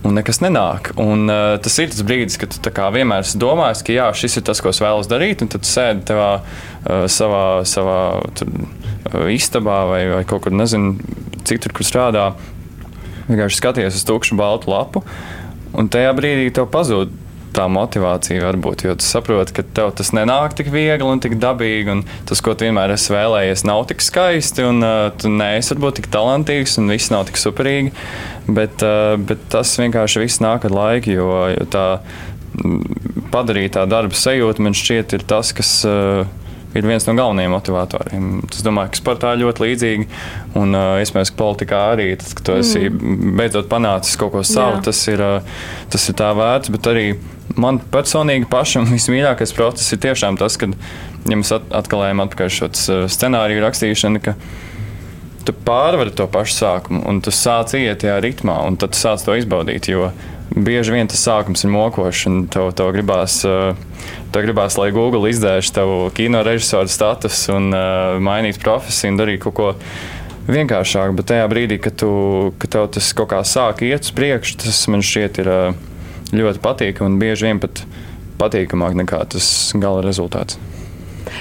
Un nekas nenāk. Un, uh, tas ir tas brīdis, kad tu vienmēr domājis, ka jā, šis ir tas, ko es vēlos darīt. Un tad sēdi tevā, uh, savā, savā tur, uh, istabā vai, vai kaut kur, nezinu, citur, kur strādā. Vienkārši skaties uz tukšu baltu lapu. Un tajā brīdī tev pazūd tā motivācija var būt. Jo tu saproti, ka tev tas nenāk tik viegli un tik dabīgi, un tas, ko tu vienmēr esi vēlējies, nav tik skaisti, un uh, tu neesi varbūt tik talantīgs, un viss nav tik superīgi. Bet, uh, bet tas vienkārši viss nāk ar laiku, jo, jo tā mm, padarītā darba sajūta man šķiet ir tas, kas. Uh, ir viens no galvenajiem motivatoriem. Es domāju, ka sportā ļoti līdzīgi, un uh, iespējams, ka politikā arī tas, ka tu esi mm. beidzot panācis kaut ko savu, Jā. tas ir, uh, tas ir tā vērts, bet arī man personīgi pašam vismīļākais process ir tiešām tas, kad ja mēs atkal ejam atpakaļ šo uh, scenāriju rakstīšanu, tu pārvari to pašu sākumu un tu sāc iet tajā ritmā, un tad tu sāc to izbaudīt. Jo bieži vien tas sākums ir mokošs, un tev, tev, gribās, uh, tev gribās, lai Google izdēš tavu kino režisoru status un uh, mainītu profesiju un darītu kaut ko vienkāršāku. Bet tajā brīdī, kad, tu, kad tev tas kaut kā sāk iet uz priekšu, tas man šķiet ir ļoti patīkami un bieži vien pat patīkamāk nekā tas gala rezultāts.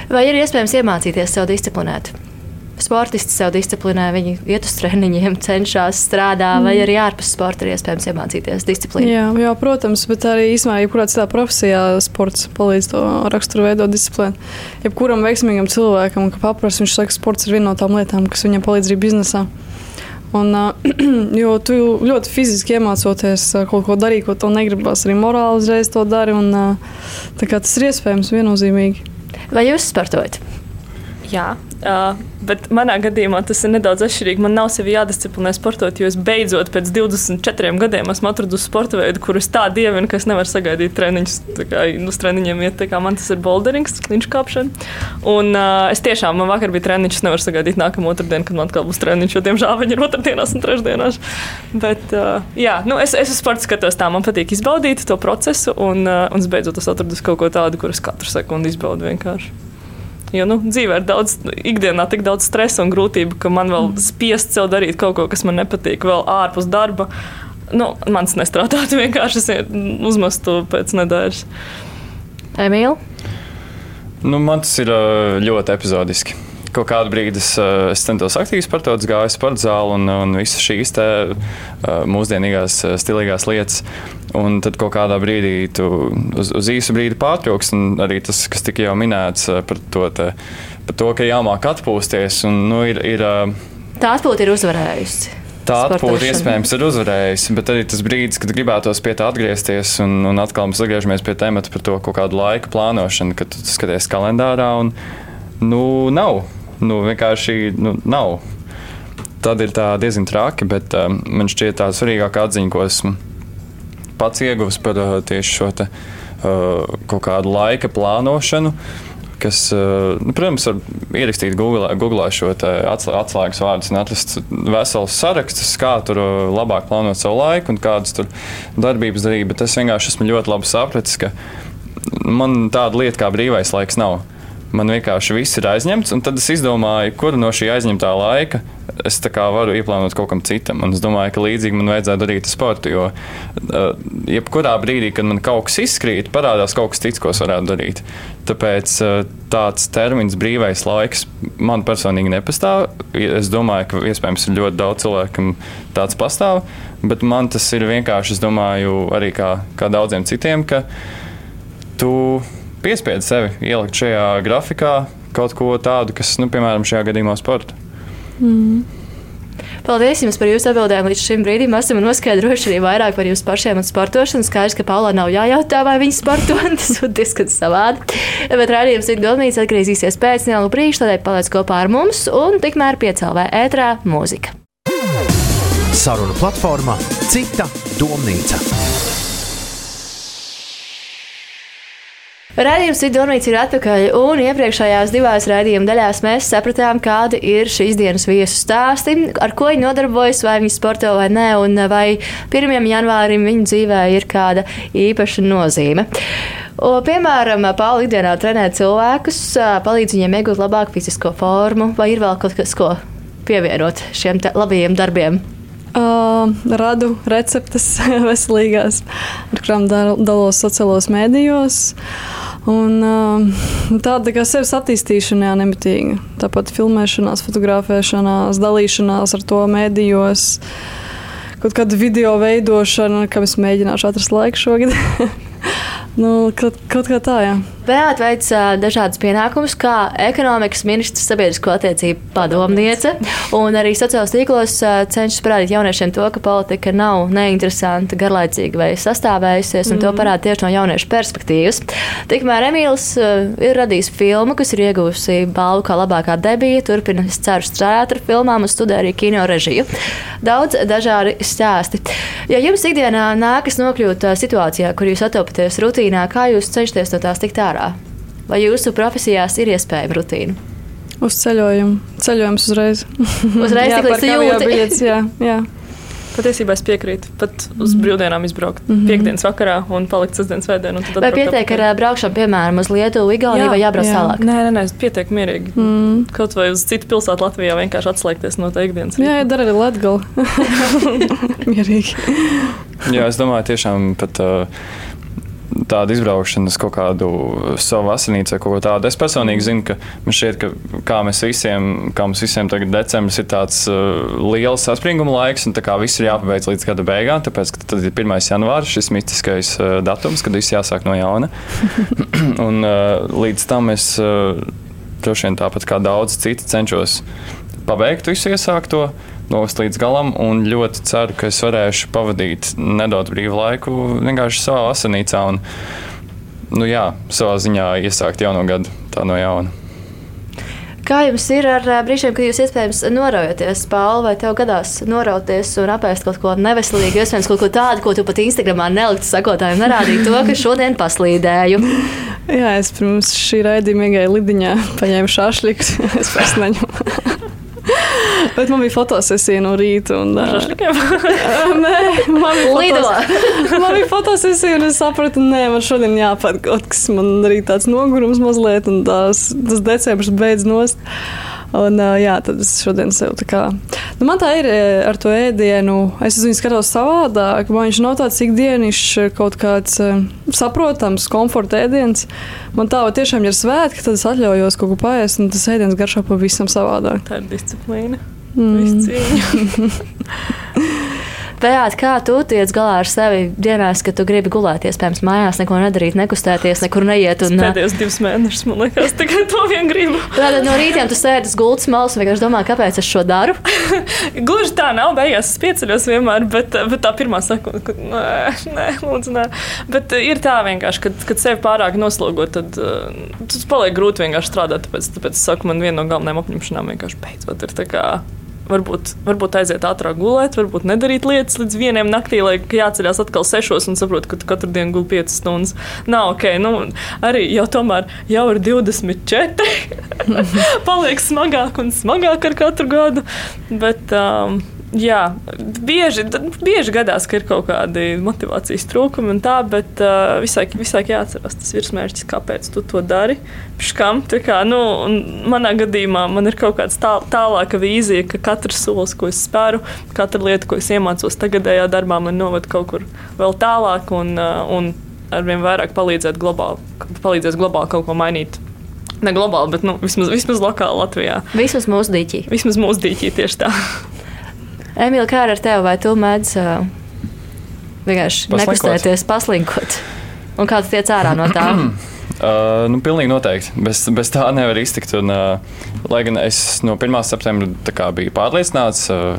Vai ir iespējams iemācīties sev disciplinēt? Sportisti sev disciplinē, viņi iet uz treniņiem, cenšas strādāt, mm. vai arī ārpus sporta ir iespējams iemācīties disciplīnu. Jā, jā, protams, bet arī īstenībā, jebkurā citā profesijā sports palīdz to raksturu veidot disciplīnu. Jebkuram veiksmīgam cilvēkam, ka paprasti viņš saka, sports ir viena no tām lietām, kas viņam palīdz arī biznesā. Un, jo tu ļoti fiziski iemācoties kaut ko darīt, ko tev negribas, arī morāli uzreiz to dari. Un, tas ir iespējams viennozīmīgi. Vai jūs sportojat? Jā, Uh, bet manā gadījumā tas ir nedaudz atšķirīgi. Man nav sevi jādisciplinē sportot, jo es beidzot pēc 24 gadiem esmu atradusi sporta veidu, kurus tā dievinu, ka es nevaru sagaidīt treniņus. Kā, uz treniņiem iet, kā man tas ir boulderings, kliņš kāpšana. Un uh, es tiešām, man vakar bija treniņš, es nevaru sagaidīt nākamo otrdienu, kad man atkal būs treniņš, jo diemžēl viņi ir otrdienās un trešdienās. Bet, uh, jā, nu, es, es uz sporta skatos tā, man patīk izbaudīt to procesu, un, uh, un es beidzot esmu atradis kaut ko tādu, kurus katru sekundi izbaudu vienkārši. Jo nu, dzīvē ir daudz, ikdienā tik daudz stresa un grūtību, ka man vēl spiest sev darīt kaut ko, kas man nepatīk, vēl ārpus darba. Nu, mans nestrādātu vienkārši uzmestu pēc nedēļas. Emīl? Nu, man tas ir ļoti epizodiski kaut kādu brīdi es, eh, es centos aktīvi sportot, gāju sporta zāli un, un visas šīs te, eh, mūsdienīgās, eh, stilīgās lietas. Un tad kaut kādā brīdī tu uz, uz īsu brīdi pārtrauks, un arī tas, kas tika jau minēts par to, te, par to ka jāmāk atpūsties. Un, nu, ir, ir, Tā atpūta ir uzvarējusi. Tā atpūta iespējams ir uzvarējusi, bet arī tas brīdis, kad gribētos pie tā atgriezties, un, un atkal mēs atgriežamies pie temata par to kaut kādu laika plānošanu, kad skaties kalendārā. Un, nu, nav nu, vienkārši nu, nav. Tad ir diezgan traki, bet um, man šķiet tā svarīgākā atziņa, ko esmu pats ieguvis par uh, tieši šo te, uh, kaut kādu laika plānošanu. Kas, uh, nu, protams, var ierakstīt Google, Google šo atslēgas vārdus un atrast veselus sarakstus, kā tur labāk plānot savu laiku un kādas darbības darīt. Bet es vienkārši esmu ļoti labi sapratis, ka man tāda lieta kā brīvais laiks nav man vienkārši viss ir aizņemts. Tad es izdomāju, kuru no šī aizņemtā laika es varu ieplānot kaut kam citam. Un es domāju, ka līdzīgi man vajadzētu darīt sportu. Jo uh, jebkurā brīdī, kad man kaut kas izkrīt, parādās kaut kas cits, ko es varētu darīt. Tāpēc uh, tāds termins brīvais laiks man personīgi nepastāv. Es domāju, ka iespējams ir ļoti daudz cilvēku, kam tāds pastāv. Bet man tas ir vienkārši, es domāju, arī kā, kā daudziem citiem, ka tu piespiedz sevi ielikt šajā grafikā kaut ko tādu, kas, nu, piemēram, šajā gadījumā sporta. Mm. Paldies jums par jūsu atbildēm līdz šim brīdim. Esam noskaidrojuši arī vairāk par jūsu pašiem un sportošanu. Skaidrs, ka Paulā nav jājautā, vai viņi sporto, tas ir diezgan savādi. Bet rādījums ir domīts atgriezīsies pēc neliela brīža, tādēļ paliec kopā ar mums un tikmēr piecēlē ētrā mūzika. Saruna platformā Cita domnīca. Radījums Vidonīts ir atpakaļ, un iepriekšējās divās raidījuma daļās mēs sapratām, kādi ir šīs dienas viesu stāsti, ar ko viņi nodarbojas, vai viņi sporto vai nē, un vai 1. janvārim viņu dzīvē ir kāda īpaša nozīme. O, piemēram, Pauli ikdienā trenē cilvēkus, palīdz viņiem iegūt labāku fizisko formu, vai ir vēl kaut kas, ko pievienot šiem labajiem darbiem? Uh, radu receptes veselīgās, ar kurām dalos sociālos mēdījos. Un, uh, tāda kā sevis attīstīšana, jā, nemitīga. Tāpat filmēšanās, fotografēšanās, dalīšanās ar to mēdījos, kaut kāda video veidošana, kam es mēģināšu atrast laiku šogad. nu, kaut, kaut kā tā, jā. Beata veic dažādas pienākumus, kā ekonomikas ministrs, sabiedrisko attiecību padomniece. Un arī sociālajos tīklos cenšas parādīt jauniešiem to, ka politika nav neinteresanta, garlaicīga vai sastāvējusies, un mm. to parāda tieši no jauniešu perspektīvas. Tikmēr Emīls ir radījis filmu, kas ir iegūsi balvu kā labākā debija, turpina, es ceru, strādāt ar filmām un studē arī kino režiju. Daudz dažādi stāsti. Ja jums ikdienā nākas nokļūt situācijā, kur jūs atopaties rutīnā, kā jūs cenšaties no tās tikt ārā? Vai jūsu profesijās ir iespējama rutīna? Uz ceļojumu. Ceļojums uzreiz. Uzreiz jā, tik līdz jūtas. Jā, jā. Patiesībā es piekrītu. Pat uz mm. brīvdienām izbraukt mm -hmm. piekdienas vakarā un palikt sestdienas vēdienā. Vai pietiek ar braukšanu, piemēram, uz Lietuvu, Igauniju vai jābrauc jā. tālāk? Nē, nē, nē pietiek mierīgi. Mm. Kaut vai uz citu pilsētu Latvijā vienkārši atslēgties no tā ikdienas. Jā, jā dara arī Latgali. mierīgi. jā, es domāju, tiešām pat. Uh, tāda izbraukšana uz kaut kādu savu asinīcu vai kaut ko tādu. Es personīgi zinu, ka man šķiet, ka kā mēs visiem, kā mums visiem tagad decembris ir tāds uh, liels saspringuma laiks, un tā kā viss ir jāpabeidz līdz gada beigām, tāpēc, ka tad ir 1. janvārs, šis mistiskais uh, datums, kad viss jāsāk no jauna. un uh, līdz tam es uh, droši vien tāpat kā daudz citi cenšos pabeigt visu iesākto novest līdz galam. Un ļoti ceru, ka es varēšu pavadīt nedaudz brīvu laiku vienkārši savā asinīcā un, nu jā, savā ziņā iesākt jauno gadu tā no jauna. Kā jums ir ar brīžiem, kad jūs iespējams noraujaties, Pāvils, vai tev gadās norauties un apēst kaut ko neveselīgu, iespējams, kaut ko tādu, ko tu pat Instagramā neliktu sakotājiem, nerādīt to, ka šodien paslīdēju? Jā, es pirms šī raidījuma iegāju lidiņā, paņēmu šāšļikus, es pēc neņemu. Bet man bija fotosesija no rīta. Un, nē, man bija, fotos, man bija fotosesija, un es sapratu, ka man šodien jāpat kaut kas. Man arī tāds nogurums mazliet, un tās, tas decembris beidz nost. Un, jā, tad es šodien sev tā kā. Nu, man tā ir ar to ēdienu. Es uz viņu skatos savādāk. Man viņš nav tāds ikdienišs, kaut kāds saprotams, komforta ēdiens. Man tā tiešām ir svētki, tad es atļaujos kaut ko paēst, un tas ēdiens garšo pavisam savādāk. Tā ir disciplīna. Mm. Beāt, kā tu tiec galā ar sevi dienās, kad tu gribi gulēt, iespējams, mājās, neko nedarīt, nekustēties, nekur neiet? Un, pēdējos divus mēnešus, man liekas, tikai to vien gribu. Tātad no rītiem tu sēdi uz gultas malas un vienkārši domā, kāpēc es šo daru? Gluži tā nav, beigās es pieceļos vienmēr, bet, bet tā pirmā sekunde, ka nē, nē, lūdzu, nē. Bet ir tā vienkārši, kad, kad sevi pārāk noslogot, tad uh, tas paliek grūti vienkārši strādāt. Tāpēc, tāpēc es saku, man viena no galvenajām apņemšanām vienkārši beidzot ir tā kā varbūt, varbūt aiziet ātrāk gulēt, varbūt nedarīt lietas līdz vienam naktī, lai jāceļās atkal sešos un saprot, ka tu katru dienu gulēji piecas stundas. Nav ok, nu, arī jau tomēr jau ir 24. Paliek smagāk un smagāk ar katru gadu. Bet, um, Jā, bieži, bieži gadās, ka ir kaut kādi motivācijas trūkumi un tā, bet uh, visai, visai jāatcerās tas virsmērķis, kāpēc tu to dari. Škam, kā, nu, manā gadījumā man ir kaut kāda tā, tālāka vīzija, ka katrs solis, ko es spēru, katra lieta, ko es iemācos tagadējā darbā, man noved kaut kur vēl tālāk un, uh, un arvien vairāk palīdzēt globāli, palīdzēs globāli kaut ko mainīt. Ne globāli, bet nu, vismaz, vismaz lokāli Latvijā. Vismaz mūsu dīķī. Vismaz mūsu dīķī tieši tā. Emīlija, kā ar tevi? Vai tu mēdz uh, vienkārši nekustēties, paslinkot? Un kā tu tiec ārā no tā? Uh, nu, pilnīgi noteikti. Bez, bez tā nevar iztikt. Un, uh, lai gan es no 1. septembra biju pārliecināts, uh,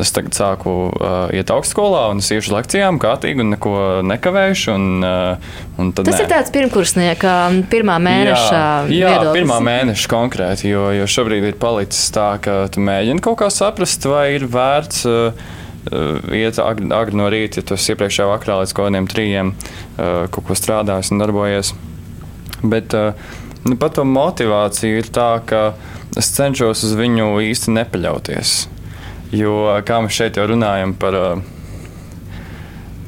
es tagad sāku uh, iet augstskolā un es iešu lekcijām kārtīgi un neko nekavējuši. Un, uh, un Tas nē. ir tāds pirmkursnieka pirmā mēneša. Jā, jā pirmā mēneša konkrēti, jo, jo šobrīd ir palicis tā, ka tu mēģini kaut kā saprast, vai ir vērts. Uh, iet agri, agri no rīta, ja tu esi iepriekšējā vakarā līdz kaut kādiem trījiem uh, kaut ko strādājis un darbojies. Bet uh, nu, par to motivāciju ir tā, ka es cenšos uz viņu īsti nepaļauties. Jo, kā mēs šeit jau runājam par. Uh,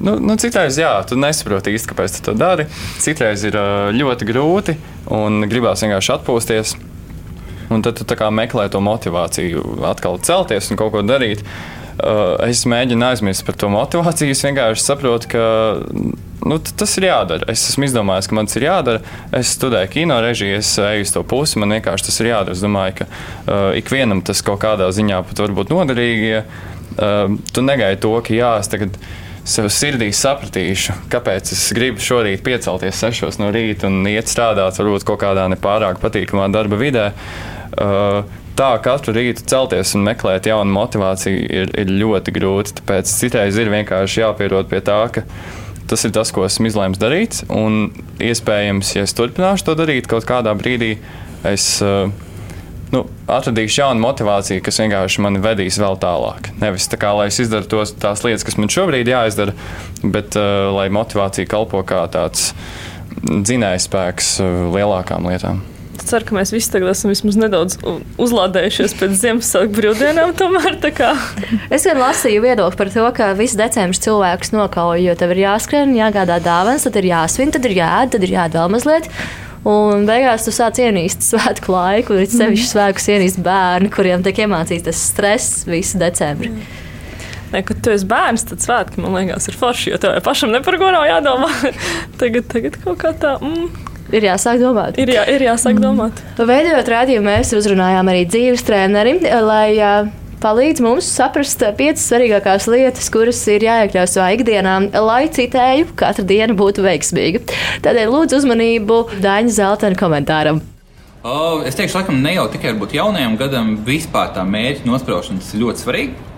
Nu, nu, citreiz, jā, tu nesaproti īsti, kāpēc tu to dari. Citreiz ir uh, ļoti grūti un gribās vienkārši atpūsties. Un tad tu meklē to motivāciju, atkal celties un kaut ko darīt. Uh, es mēģinu aizmirst par to motivāciju. Es vienkārši saprotu, ka nu, tas ir jādara. Es esmu izdomājis, ka man tas ir jādara. Es studēju kino režiju, es eju uz to pusi. Man vienkārši tas ir jādara. Es domāju, ka uh, ikvienam tas kaut kādā ziņā pat var būt noderīgi. Ja, uh, tu negaidi to, ka jā, es tagad sev sirdī sapratīšu, kāpēc es gribu šorīt piecelties sešos no rīta un iet strādāt, varbūt kaut kādā nepārāk patīkamā darba vidē. Uh, tā katru rītu celties un meklēt jaunu motivāciju ir, ir ļoti grūti. Tāpēc citreiz ir vienkārši jāpierod pie tā, ka tas ir tas, ko esmu izlēms darīt. Un iespējams, ja es turpināšu to darīt, kaut kādā brīdī es. Uh, nu, atradīšu jaunu motivāciju, kas vienkārši mani vedīs vēl tālāk. Nevis tā kā lai es izdaru tos, tās lietas, kas man šobrīd jāizdara, bet uh, lai motivācija kalpo kā tāds dzinējspēks uh, lielākām lietām. Ceru, ka mēs visi tagad esam vismaz nedaudz uzlādējušies pēc Ziemassvētku brīvdienām. Tomēr, es gan lasīju viedokli par to, ka visu decembris cilvēkus nokauj, jo tev ir jāskrien, jāgādā dāvāns, tad ir jāsvin, tad ir jāēd, tad ir jāēd vēl mazliet. Un beigās tu sāc ienīst svētku laiku, ir sevišķi svētkus ienīst bērni, kuriem tiek iemācīts tas stress visu decembri. Mm. Ne, kad tu esi bērns, tad svētki man liekas ir forši, jo tev pašam ne par ko nav jādomā. tagad, tagad kaut kā tā. Mm. Ir jāsāk domāt. Ir, jā, ir jāsāk mm. domāt. Veidojot rādījumu, mēs uzrunājām arī dzīves treneri, lai uh, palīdz mums saprast piecas svarīgākās lietas, kuras ir jāiekļauj savā ikdienā, lai citēju, katra diena būtu veiksmīga. Tādēļ lūdzu uzmanību Dāņa Zeltena komentāram. O, es teikšu, laikam, ne jau tikai jaunajam gadam, vispār tā mērķa nospraušana ir ļoti svarīga.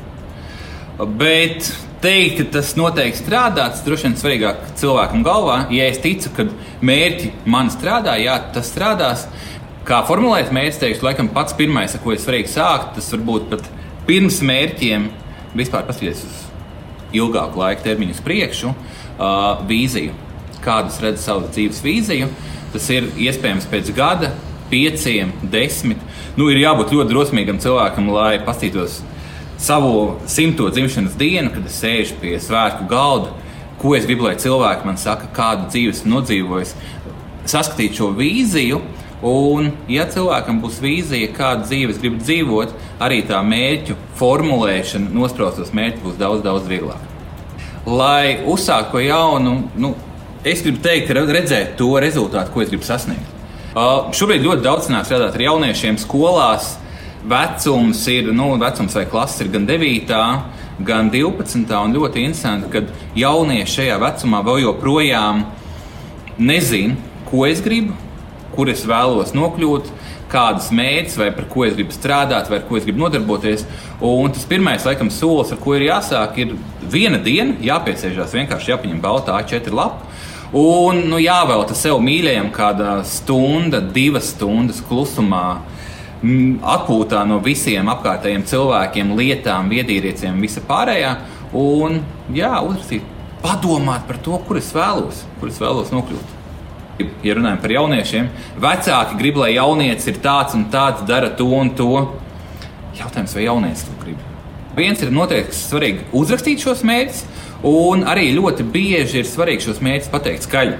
Bet teikt, ka tas noteikti strādā, tas droši vien svarīgāk cilvēkam galvā. Ja es ticu, ka mērķi man strādā, jā, tas strādās. Kā formulēt mērķi, teikšu, laikam pats pirmais, ar ko ir svarīgi sākt, tas varbūt pat pirms mērķiem vispār paskatīties uz ilgāku laika termiņu uz priekšu, uh, vīziju, kādas redz savu dzīves vīziju. Tas ir iespējams pēc gada, pieciem, desmit. Nu, ir jābūt ļoti drosmīgam cilvēkam, lai paskatītos savu simto dzimšanas dienu, kad es sēžu pie svētku galda. Ko es gribu, lai cilvēki man saka, kādu dzīvi esmu nodzīvojis, saskatīt šo vīziju, Un, ja cilvēkam būs vīzija, kādu dzīvi es gribu dzīvot, arī tā mērķu formulēšana, nospraustos mērķus būs daudz, daudz vieglāk. Lai uzsāktu ko jaunu, nu, es gribu teikt, redzēt to rezultātu, ko es gribu sasniegt. Uh, šobrīd ļoti daudz nāk strādāt ar jauniešiem skolās. Vecums ir, nu, vecums vai klases ir gan 9, gan 12. Un ļoti interesanti, ka jaunieši šajā vecumā vēl joprojām nezina, ko es gribu, kur es vēlos nokļūt, kādas mērķis, vai par ko es gribu strādāt, vai ar ko es gribu nodarboties. Un tas pirmais, laikam, solis, ar ko ir jāsāk, ir viena diena, jāpiesēžās, vienkārši jāpaņem baltā A4 lapa. Un nu, jāvelta sev mīļajam kāda stunda, divas stundas klusumā, atpūtā no visiem apkārtējiem cilvēkiem, lietām, viedierīciem, visa pārējā. Un jā, uzrakstīt, padomāt par to, kur es vēlos, kur es vēlos nokļūt ja runājam par jauniešiem, vecāki grib, lai jaunietis ir tāds un tāds, dara to un to. Jautājums, vai jaunietis to grib? Viens ir noteikti svarīgi uzrakstīt šos mērķus, un arī ļoti bieži ir svarīgi šos mērķus pateikt skaļi.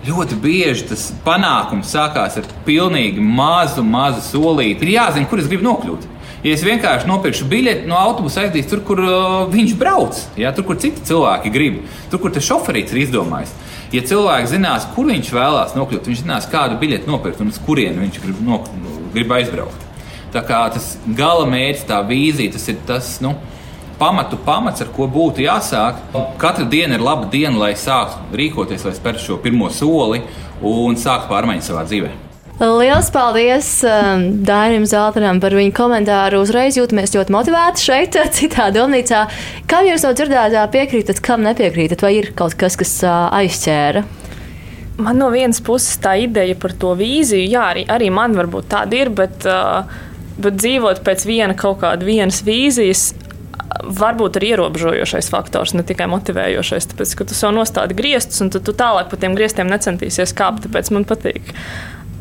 Ļoti bieži tas panākums sākās ar pilnīgi mazu, mazu solīti. Ir jāzina, kur es gribu nokļūt. Ja es vienkārši nopirkšu biļeti no autobusa, aizdīs tur, kur uh, viņš brauc, ja, tur, kur citi cilvēki grib, tur, kur tas šoferīts ir izdomājis. Ja cilvēks zinās, kur viņš vēlās nokļūt, viņš zinās, kādu biļeti nopirkt un uz kurieni viņš grib, nok, grib aizbraukt. Tā kā tas gala mērķis, tā vīzija, tas ir tas nu, pamatu pamats, ar ko būtu jāsāk. Katra diena ir laba diena, lai sāktu rīkoties, lai spērtu šo pirmo soli un sāktu pārmaiņas savā dzīvēm. Lielas paldies um, Dainim Zeltenam par viņu komentāru. Uzreiz jūtamies ļoti motivēti šeit, citā domnīcā. Kam jūs no dzirdētā piekrītat, kam nepiekrītat, vai ir kaut kas, kas uh, aizķēra? Man no vienas puses tā ideja par to vīziju, jā, arī, arī man varbūt tāda ir, bet, uh, bet dzīvot pēc viena kaut kāda vienas vīzijas, varbūt ir ierobežojošais faktors, ne tikai motivējošais. Tāpēc, ka tu sev nostādi griestus, un tu, tu tālāk pa tiem griestiem necentīsies kāpt. Tāpēc man patīk.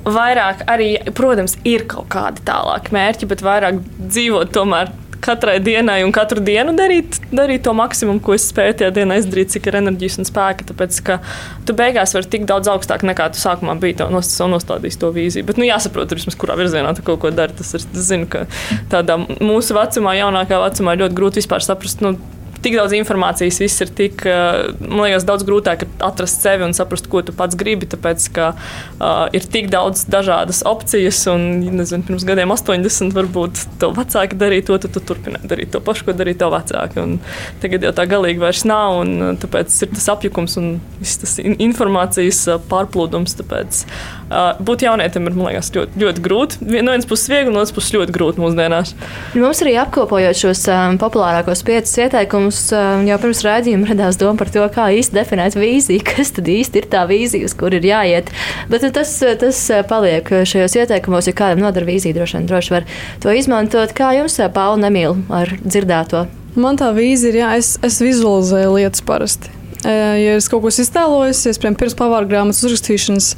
Vairāk arī, protams, ir kaut kādi tālāki mērķi, bet vairāk dzīvot tomēr katrai dienai un katru dienu darīt, darīt to maksimumu, ko es spēju tajā dienā izdarīt, cik ir enerģijas un spēka. Tāpēc, ka tu beigās vari tikt daudz augstāk nekā tu sākumā biji to nostādījis to vīziju. Bet, nu, jāsaprot, vismaz, kurā virzienā tu kaut ko dari. Tas ir, zinu, ka tādā mūsu vecumā, jaunākā vecumā, ļoti grūti vispār saprast. Nu, tik daudz informācijas, viss ir tik, eh, man liekas, daudz grūtāk atrast sevi un saprast, ko tu pats gribi. Tāpēc, ka uh, ir tik daudz dažādas opcijas, un, nezinu, pirms gadiem 80 varbūt to vecāki darīja to, tad tu turpināji darīt to pašu, ko darīja to vecāki. Un tagad jau tā galīgi vairs nav, un eh, tāpēc ir tas apjukums un viss tas informācijas pārplūdums. Tāpēc uh, būt jaunietim ir, man liekas, ļoti, ļoti grūti. No vienas puses viegli, no otras puses ļoti grūti mūsdienās. Mums arī apkopojot šos um, populārākos piecus ieteikumus mums jau pirms rādījuma radās doma par to, kā īsti definēt vīziju, kas tad īsti ir tā vīzija, uz kur ir jāiet. Bet tas, tas paliek šajos ieteikumos, ja kādam nodara vīzija, droši vien droši var to izmantot. Kā jums, Paula, nemīl ar dzirdēto? Man tā vīzija ir, jā, es, es vizualizēju lietas parasti. Ja es kaut ko iztēlojos, es pirms pavāra grāmatas uzrakstīšanas.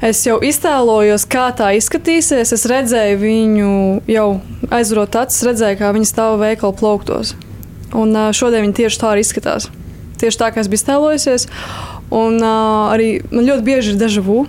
Es jau iztēlojos, kā tā izskatīsies. Es redzēju viņu jau aizvarot acis, redzēju, kā viņa stāv veikala plauktos. Un šodien viņi tieši tā arī izskatās. Tieši tā, kā es biju tēlojusies. Un uh, arī man ļoti bieži ir deja vu.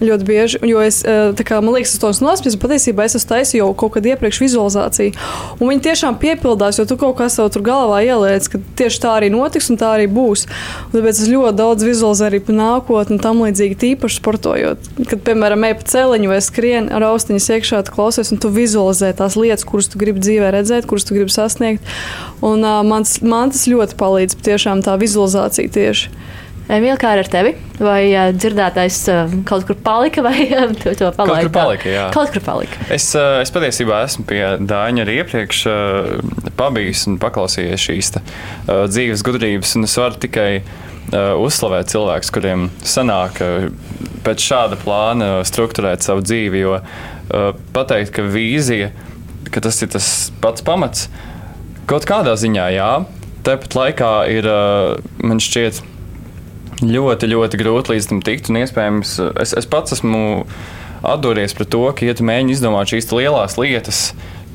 Ļoti bieži, jo es, kā, man liekas, tas ir nospiedots. Patiesībā es esmu taisījis jau kaut kādu iepriekš vizualizāciju. Un viņi tiešām piepildās, jo tu kaut kā sev tur galvā ieliec, ka tieši tā arī notiks un tā arī būs. Un tāpēc es ļoti daudz vizualizēju arī par nākotni tam līdzīgi, tīpaši sportojot. Kad, piemēram, ej pa celiņu vai skrien ar austiņas iekšā, tu klausies un tu vizualizē tās lietas, kuras tu gribi dzīvē redzēt, kuras tu gribi sasniegt. Un uh, man, man tas ļoti palīdz, tiešām tā vizualizācija tieši. Emīlija, kā ar tevi? Vai uh, dzirdētais uh, kaut kur palika, vai uh, tu to palaidi? Kaut kur palika, jā. Kaut kur palika. Es, uh, es patiesībā esmu pie Dāņa arī iepriekš uh, pabijis un paklausījies šīs ta, uh, dzīves gudrības, un es varu tikai uh, uzslavēt cilvēkus, kuriem sanāk uh, pēc šāda plāna struktūrēt savu dzīvi, jo uh, pateikt, ka vīzija, ka tas ir tas pats pamats, kaut kādā ziņā jā, tāpat laikā ir, uh, man šķiet, ļoti, ļoti grūti līdz tam tikt. Un iespējams, es, es pats esmu atduries pret to, ka, ja tu mēģini izdomāt šīs lielās lietas,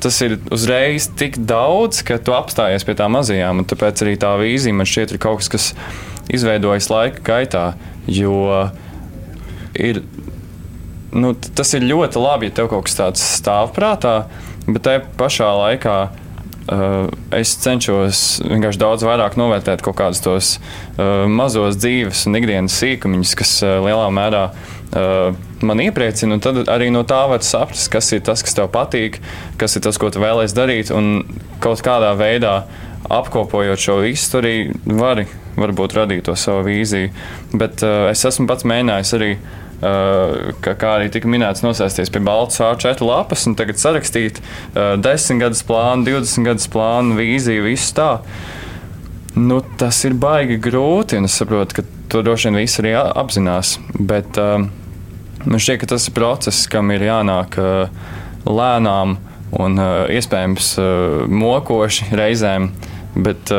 tas ir uzreiz tik daudz, ka tu apstājies pie tām mazajām. Tāpēc arī tā vīzija man šķiet ir kaut kas, kas izveidojas laika gaitā. Jo ir, nu, tas ir ļoti labi, ja tev kaut kas tāds stāv prātā, bet tajā pašā laikā es cenšos vienkārši daudz vairāk novērtēt kaut kādus tos uh, mazos dzīves un ikdienas sīkumiņus, kas uh, lielā mērā man iepriecina. Tad arī no tā var saprast, kas ir tas, kas tev patīk, kas ir tas, ko tu vēlēsies darīt. Un kaut kādā veidā apkopojot šo visu, arī vari varbūt radīt to savu vīziju. Bet uh, es esmu pats mēģinājis arī Uh, kā, kā arī tika minēts, nosēsties pie baltas A4 lapas un tagad sarakstīt uh, 10 gadus plānu, 20 gadus plānu, vīziju, visu tā. Nu, tas ir baigi grūti, un es saprotu, ka to droši vien visi arī apzinās. Bet uh, man šķiet, ka tas ir process, kam ir jānāk uh, lēnām un uh, iespējams mokoši reizēm. Bet,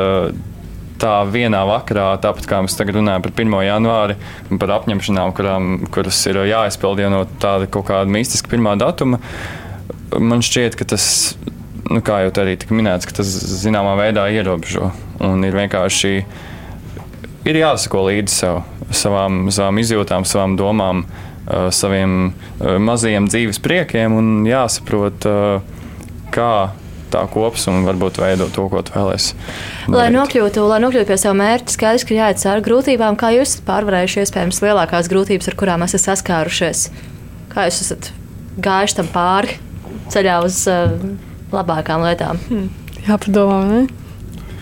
tā vienā vakarā, tāpat kā mēs tagad runājam par 1. janvāri par apņemšanām, kurām, kuras ir jāizpild jau no tāda kaut kāda mistiska pirmā datuma, man šķiet, ka tas, nu, kā jau arī tika minēts, ka tas zināmā veidā ierobežo un ir vienkārši ir jāsako līdzi sev, savām, savām izjūtām, savām domām, saviem mazajiem dzīves priekiem un jāsaprot, kā tā kops un varbūt veidot to, ko tu vēlēsies. Lai nokļūtu, lai nokļūtu pie sava mērķa, skaidrs, ka jāiet cauri grūtībām. Kā jūs esat pārvarējuši iespējams lielākās grūtības, ar kurām esat saskārušies? Kā jūs esat gājuši tam pāri ceļā uz uh, labākām lietām? Hmm. Jāpadomā, ne?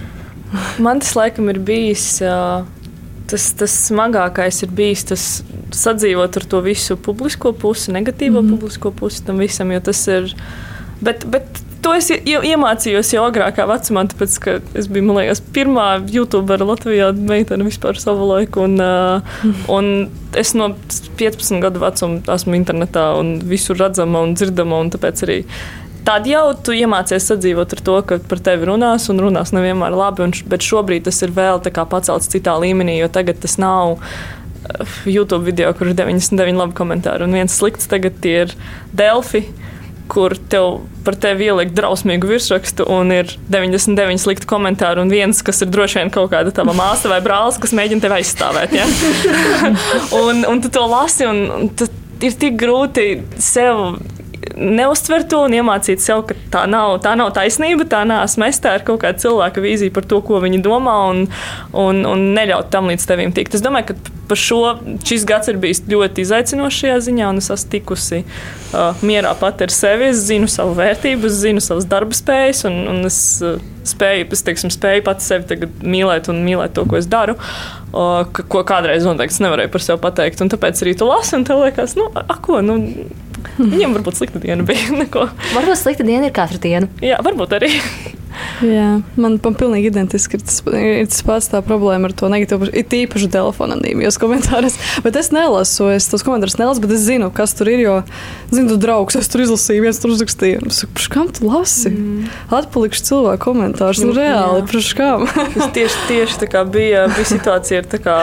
Man tas laikam ir bijis. Uh, tas, tas smagākais ir bijis tas sadzīvot ar to visu publisko pusi, negatīvo mm -hmm. publisko pusi tam visam, jo tas ir. Bet, bet To es iemācījos jau agrākā vecumā, tāpēc, ka es biju, man liekas, pirmā YouTubera Latvijā meitene vispār savu laiku. Un, uh, un es no 15 gadu vecuma esmu internetā un visur redzama un dzirdama. Un tāpēc arī tad jau tu iemācies sadzīvot ar to, ka par tevi runās un runās nevienmēr labi. Un, bet šobrīd tas ir vēl pacelts citā līmenī, jo tagad tas nav. YouTube video, kur ir 99 labi komentāri un viens slikts, tagad ir Delfi, kur tev par tevi ielikt drausmīgu virsrakstu, un ir 99 slikti komentāri, un viens, kas ir droši vien kaut kāda tava māsa vai brālis, kas mēģina tevi aizstāvēt. Ja? un, un tu to lasi, un, un ir tik grūti sev neuztver to un iemācīt sev, ka tā nav, tā nav taisnība, tā neesmu es, tā ir kaut kāda cilvēka vīzija par to, ko viņi domā, un, un, un neļaut tam līdz tevim tikt. Es domāju, ka par šo šis gads ir bijis ļoti izaicinošs šajā ziņā, un es esmu tikusi uh, mierā pati ar sevi. Es zinu savu vērtību, es zinu savas darba spējas, un, un es uh, spēju, es teiksim, spēju pati sevi mīlēt un mīlēt to, ko es daru. Uh, ko kādreiz noteikti nevarēju par sevi pateikt. Un tāpēc arī tu lasi, un tev liekas, nu, a, ko? Nu, Viņam varbūt slikta diena bija. Neko. Varbūt slikta diena ir katru dienu. Jā, varbūt arī. Jā, man, man pilnīgi identiski ir tas, ir tas pats tā problēma ar to negatīvu, ir tīpaši telefona anonīmijos komentāros. Bet es nelasu, es tos komentārus nelasu, bet es zinu, kas tur ir. Jo, zinu, tu draugs, es tur izlasīju, viens tur uzrakstīja. Es saku, kam tu lasi? Mm. Atpalikšu cilvēku komentārus. Nu, reāli, priekš kam? tas tieši, tieši tā kā bija, bija situācija ar tā kā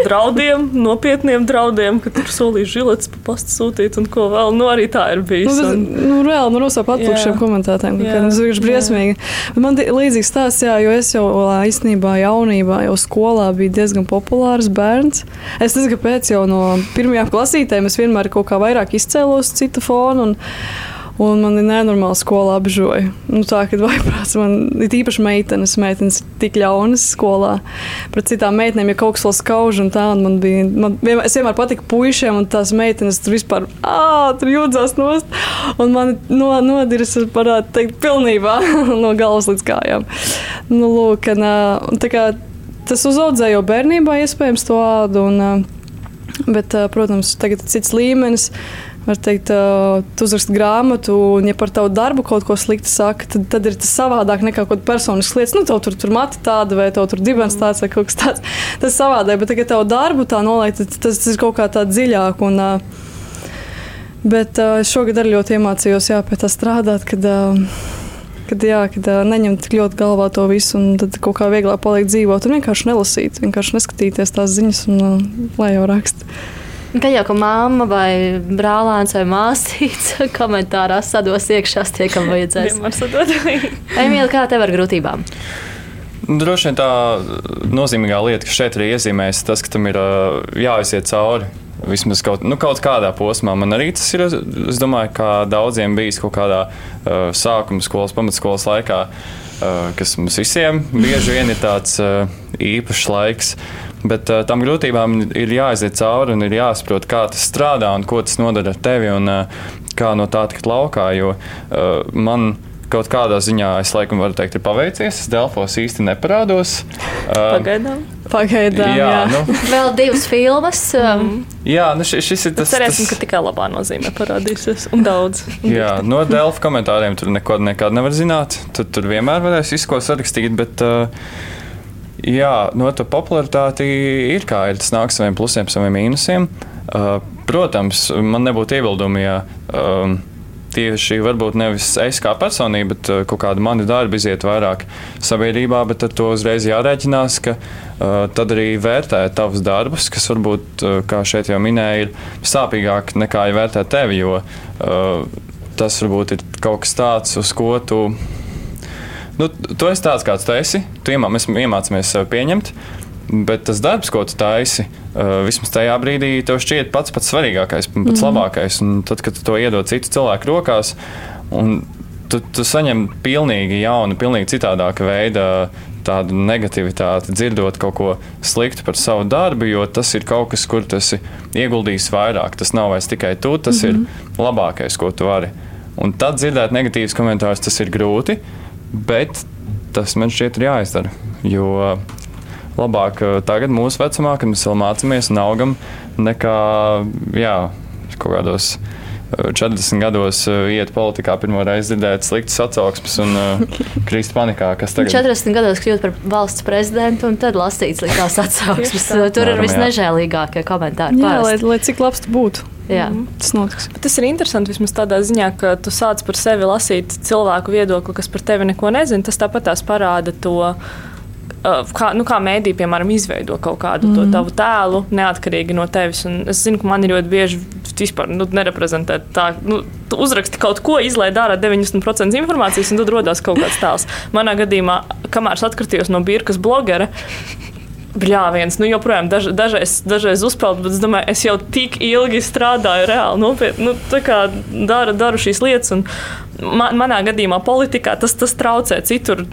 draudiem, nopietniem draudiem, ka tur solīja žilets pa pastu sūtīt un ko vēl. Nu, arī tā ir bijis. Nu, bet, un... nu, reāli, nu, nosaukt atpalikšu šiem komentētājiem, ka tas ir briesmīgi briesmīgi. Man līdzīgs stāsts, jā, jo es jau īstenībā jaunībā, jau skolā biju diezgan populārs bērns. Es nezinu, kāpēc jau no pirmajām klasītēm es vienmēr kaut kā vairāk izcēlos citu fonu. Un, Un man ir nenormāli skolā apžoja. Nu, tā kā vaiprāts man ir īpaši meitenes, meitenes ir tik ļaunas skolā. Pret citām meitenēm, ja kaut kas vēl skauž un tā, un man bija, man vienmēr, es vienmēr patiku puišiem, un tās meitenes tur vispār, ā, tur jūdzās nost. Un man no, nodiris, varētu teikt, pilnībā no galvas līdz kājām. Nu, lūk, un, tā kā tas uzaudzēja jau bērnībā iespējams to ādu, un, bet, protams, tagad ir cits līmenis var teikt, tu uzraksti grāmatu, un, ja par tavu darbu kaut ko sliktu saka, tad, tad ir tas savādāk nekā kaut kāda personiskas lietas. Nu, tev tur, tur mati tāda, vai tev tur dibens tāds, vai kaut kas tāds. Tas ir savādāk, bet tagad tavu darbu tā noliekt, tas, tas ir kaut kā tā dziļāk. Un, bet es šogad arī ļoti iemācījos jā, pie tā strādāt. Kad, Kad, jā, kad neņemt tik ļoti galvā to visu, un tad kaut kā vieglāk paliek dzīvot, un vienkārši nelasīt, vienkārši neskatīties tās ziņas, un lai jau raksta. Kad jau kā mamma vai brālēns vai māsīts komentārā sados iekšā, tie, kam vajadzēs. Emīlija, kā tev ar grūtībām? Droši vien tā nozīmīgā lieta, kas šeit ir iezīmējusi, tas, ka tam ir jāiziet cauri. Vismaz kaut, nu, kaut kādā posmā man arī tas ir. Es domāju, ka daudziem bijis kaut kādā uh, sākuma skolas, pamatskolas laikā, uh, kas mums visiem bieži vien ir tāds uh, īpašs laiks. Bet uh, tam grūtībām ir jāiziet cauri un ir jāsaprot, kā tas strādā un ko tas nodara ar tevi un uh, kā no tā tikt laukā. Jo uh, man kaut kādā ziņā es laikam varu teikt, ir paveicies. Es Delfos īsti neparādos. Pagaidām. Pagaidām, jā, jā. Nu. Vēl divas filmas. Um. Jā, nu šis, šis ir tas. Cerēsim, tas... ka tikai labā nozīmē parādīsies. Un daudz. jā, no Delfa komentāriem tur neko nekad nevar zināt. Tur, tur vienmēr varēs visu ko sarakstīt. Bet, uh, Jā, no tā popularitāte ir kā ir. Tas nāk saviem plusiem, saviem mīnusiem. Uh, protams, man nebūtu iebildumi, ja um, tieši varbūt nevis es kā personība, bet uh, kaut kāda mani darba iziet vairāk sabiedrībā, bet tad to uzreiz jārēķinās, ka uh, tad arī vērtē tavus darbus, kas varbūt, uh, kā šeit jau minēja, ir sāpīgāk nekā ja vērtē tevi, jo uh, tas varbūt ir kaut kas tāds, uz ko tu nu, tu esi tāds, kāds tu esi. Tu iemā, mēs iemācāmies sevi pieņemt. Bet tas darbs, ko tu taisi, uh, vismaz tajā brīdī, tev šķiet pats pats svarīgākais, pats mm -hmm. labākais. Un tad, kad tu to iedod citu cilvēku rokās, tu, tu saņem pilnīgi jaunu, pilnīgi citādāku veidu tādu negativitāti, dzirdot kaut ko sliktu par savu darbu, jo tas ir kaut kas, kur tas ir ieguldījis vairāk. Tas nav vairs tikai tu, tas mm -hmm. ir mhm. labākais, ko tu vari. Un tad dzirdēt negatīvus komentārus, tas ir grūti. Bet tas man šķiet ir jāizdara. Jo labāk eh, tagad, mūsu vecumā, kad mēs vēl mācāmies un augam, nekā jā, kaut kādos 40 gados uh, iet politikā, pirmo reizi dzirdēt sliktas atsauksmes un uh, krīst panikā. Kas tagad 40 gados kļūt par valsts prezidentu un tad lasīt sliktās atsauksmes. Tur ir visnežēlīgākie komentāri. Jā, lai, lai cik labs tu būtu. Jā. Tas notiks. Bet tas ir interesanti vismaz tādā ziņā, ka tu sāc par sevi lasīt cilvēku viedokli, kas par tevi neko nezina. Tas tāpat tās parāda to. Uh, Kā, nu, kā mēdī, piemēram, izveido kaut kādu mm. tavu tēlu, neatkarīgi no tevis. Un es zinu, ka man ir ļoti bieži vispār nu, nereprezentēt tā. Nu, tu uzraksti kaut ko, izlaiž ārā 90% informācijas, un tad rodas kaut kāds tēls. Manā gadījumā, kamēr es atkritījos no Birkas blogera, Bļāviens, nu, joprojām daž, dažreiz, dažreiz uzpeld, bet es domāju, es jau tik ilgi strādāju, reāli nopietni, nu, tā kā daru, daru šīs lietas. Un man, manā gadījumā politikā tas, tas traucē citur,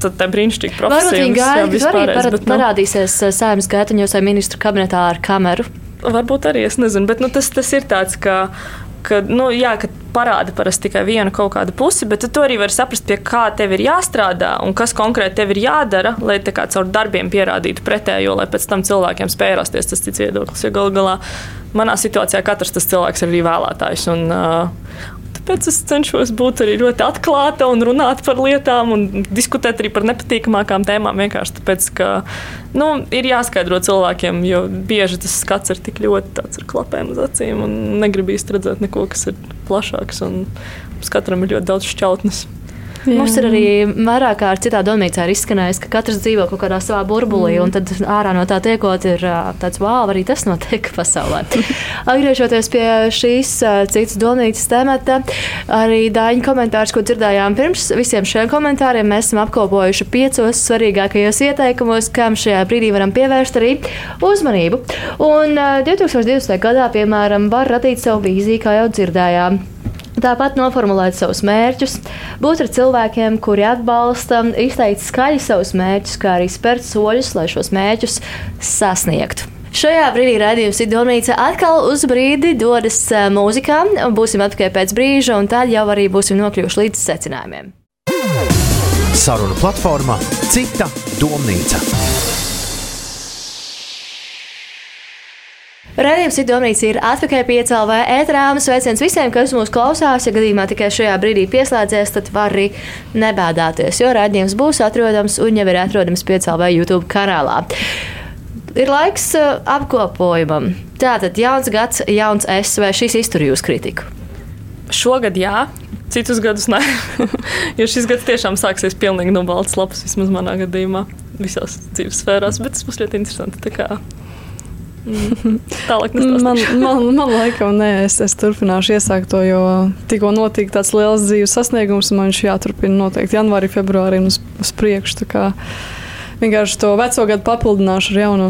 tad tā brīnišķīgi Varbūt profesija. viņi viss, jā, gaida, ka arī parad, bet, nu, parādīsies uh, saimnes gaitaņos vai ministru kabinetā ar kameru. Varbūt arī es nezinu, bet nu, tas, tas ir tāds, ka. Ka, nu, jā, ka parāda parasti tikai vienu kaut kādu pusi, bet tu arī vari saprast, pie kā tev ir jāstrādā un kas konkrēti tev ir jādara, lai tā kā caur darbiem pierādītu pretējo, lai pēc tam cilvēkiem spēj rasties tas cits viedoklis. Jo galu galā manā situācijā katrs tas cilvēks ir arī vēlētājs. Un, uh, Tāpēc es cenšos būt arī ļoti atklāta un runāt par lietām, un diskutēt arī par nepatīkamākām tēmām. Vienkārši tāpēc, ka nu, ir jāskaidro cilvēkiem, jo bieži tas skats ir tik ļoti tāds ar klapēm uz acīm, un negribu īsti redzēt neko, kas ir plašāks. un Mums katram ir ļoti daudz šķautnes. Jā. Mums ir arī vairāk kārt citā domnīcā izskanējis, ka katrs dzīvo kaut kādā savā burbulī, mm. un tad ārā no tā tiekot, ir tāds, wow, arī tas notiek pasaulē. Atgriežoties pie šīs citas domnīcas temata, arī Dāņa komentārs, ko dzirdējām pirms visiem šiem komentāriem, mēs esam apkopojuši piecos svarīgākajos ieteikumos, kam šajā brīdī varam pievērst arī uzmanību. Un ā, 2020. gadā, piemēram, var radīt savu vīziju, kā jau dzirdējām. Tāpat noformulēt savus mērķus, būt ar cilvēkiem, kuri atbalsta, izteikt skaļi savus mērķus, kā arī spērt soļus, lai šos mērķus sasniegtu. Šajā brīdī raidījums ir Donīca atkal uz brīdi dodas eh, mūzikā. Būsim atpakaļ pēc brīža, un tad jau arī būsim nokļuvuši līdz secinājumiem. Saruna platforma Cita domnīca. Radījums Sidonīts ir atpakaļ pie CLV ētrā un sveiciens visiem, kas mūs klausās. Ja gadījumā tikai šajā brīdī pieslēdzies, tad var arī nebēdāties, jo radījums būs atrodams un jau ir atrodams pie CLV YouTube kanālā. Ir laiks uh, apkopojumam. Tātad jauns gads, jauns es, vai šis iztur jūs kritiku? Šogad jā, citus gadus nē. jo šis gads tiešām sāksies pilnīgi no balts lapas, vismaz manā gadījumā, visās dzīves sfērās. Bet tas būs ļoti interesanti. Mm, Tālāk Man, man, man laikam, nē, es, es turpināšu iesākt to, jo tikko notika tāds liels dzīves sasniegums, un man viņš jāturpina noteikti janvārī, februārī un uz, uz priekšu. tā kā Vienkārši to veco gadu papildināšu ar jaunu.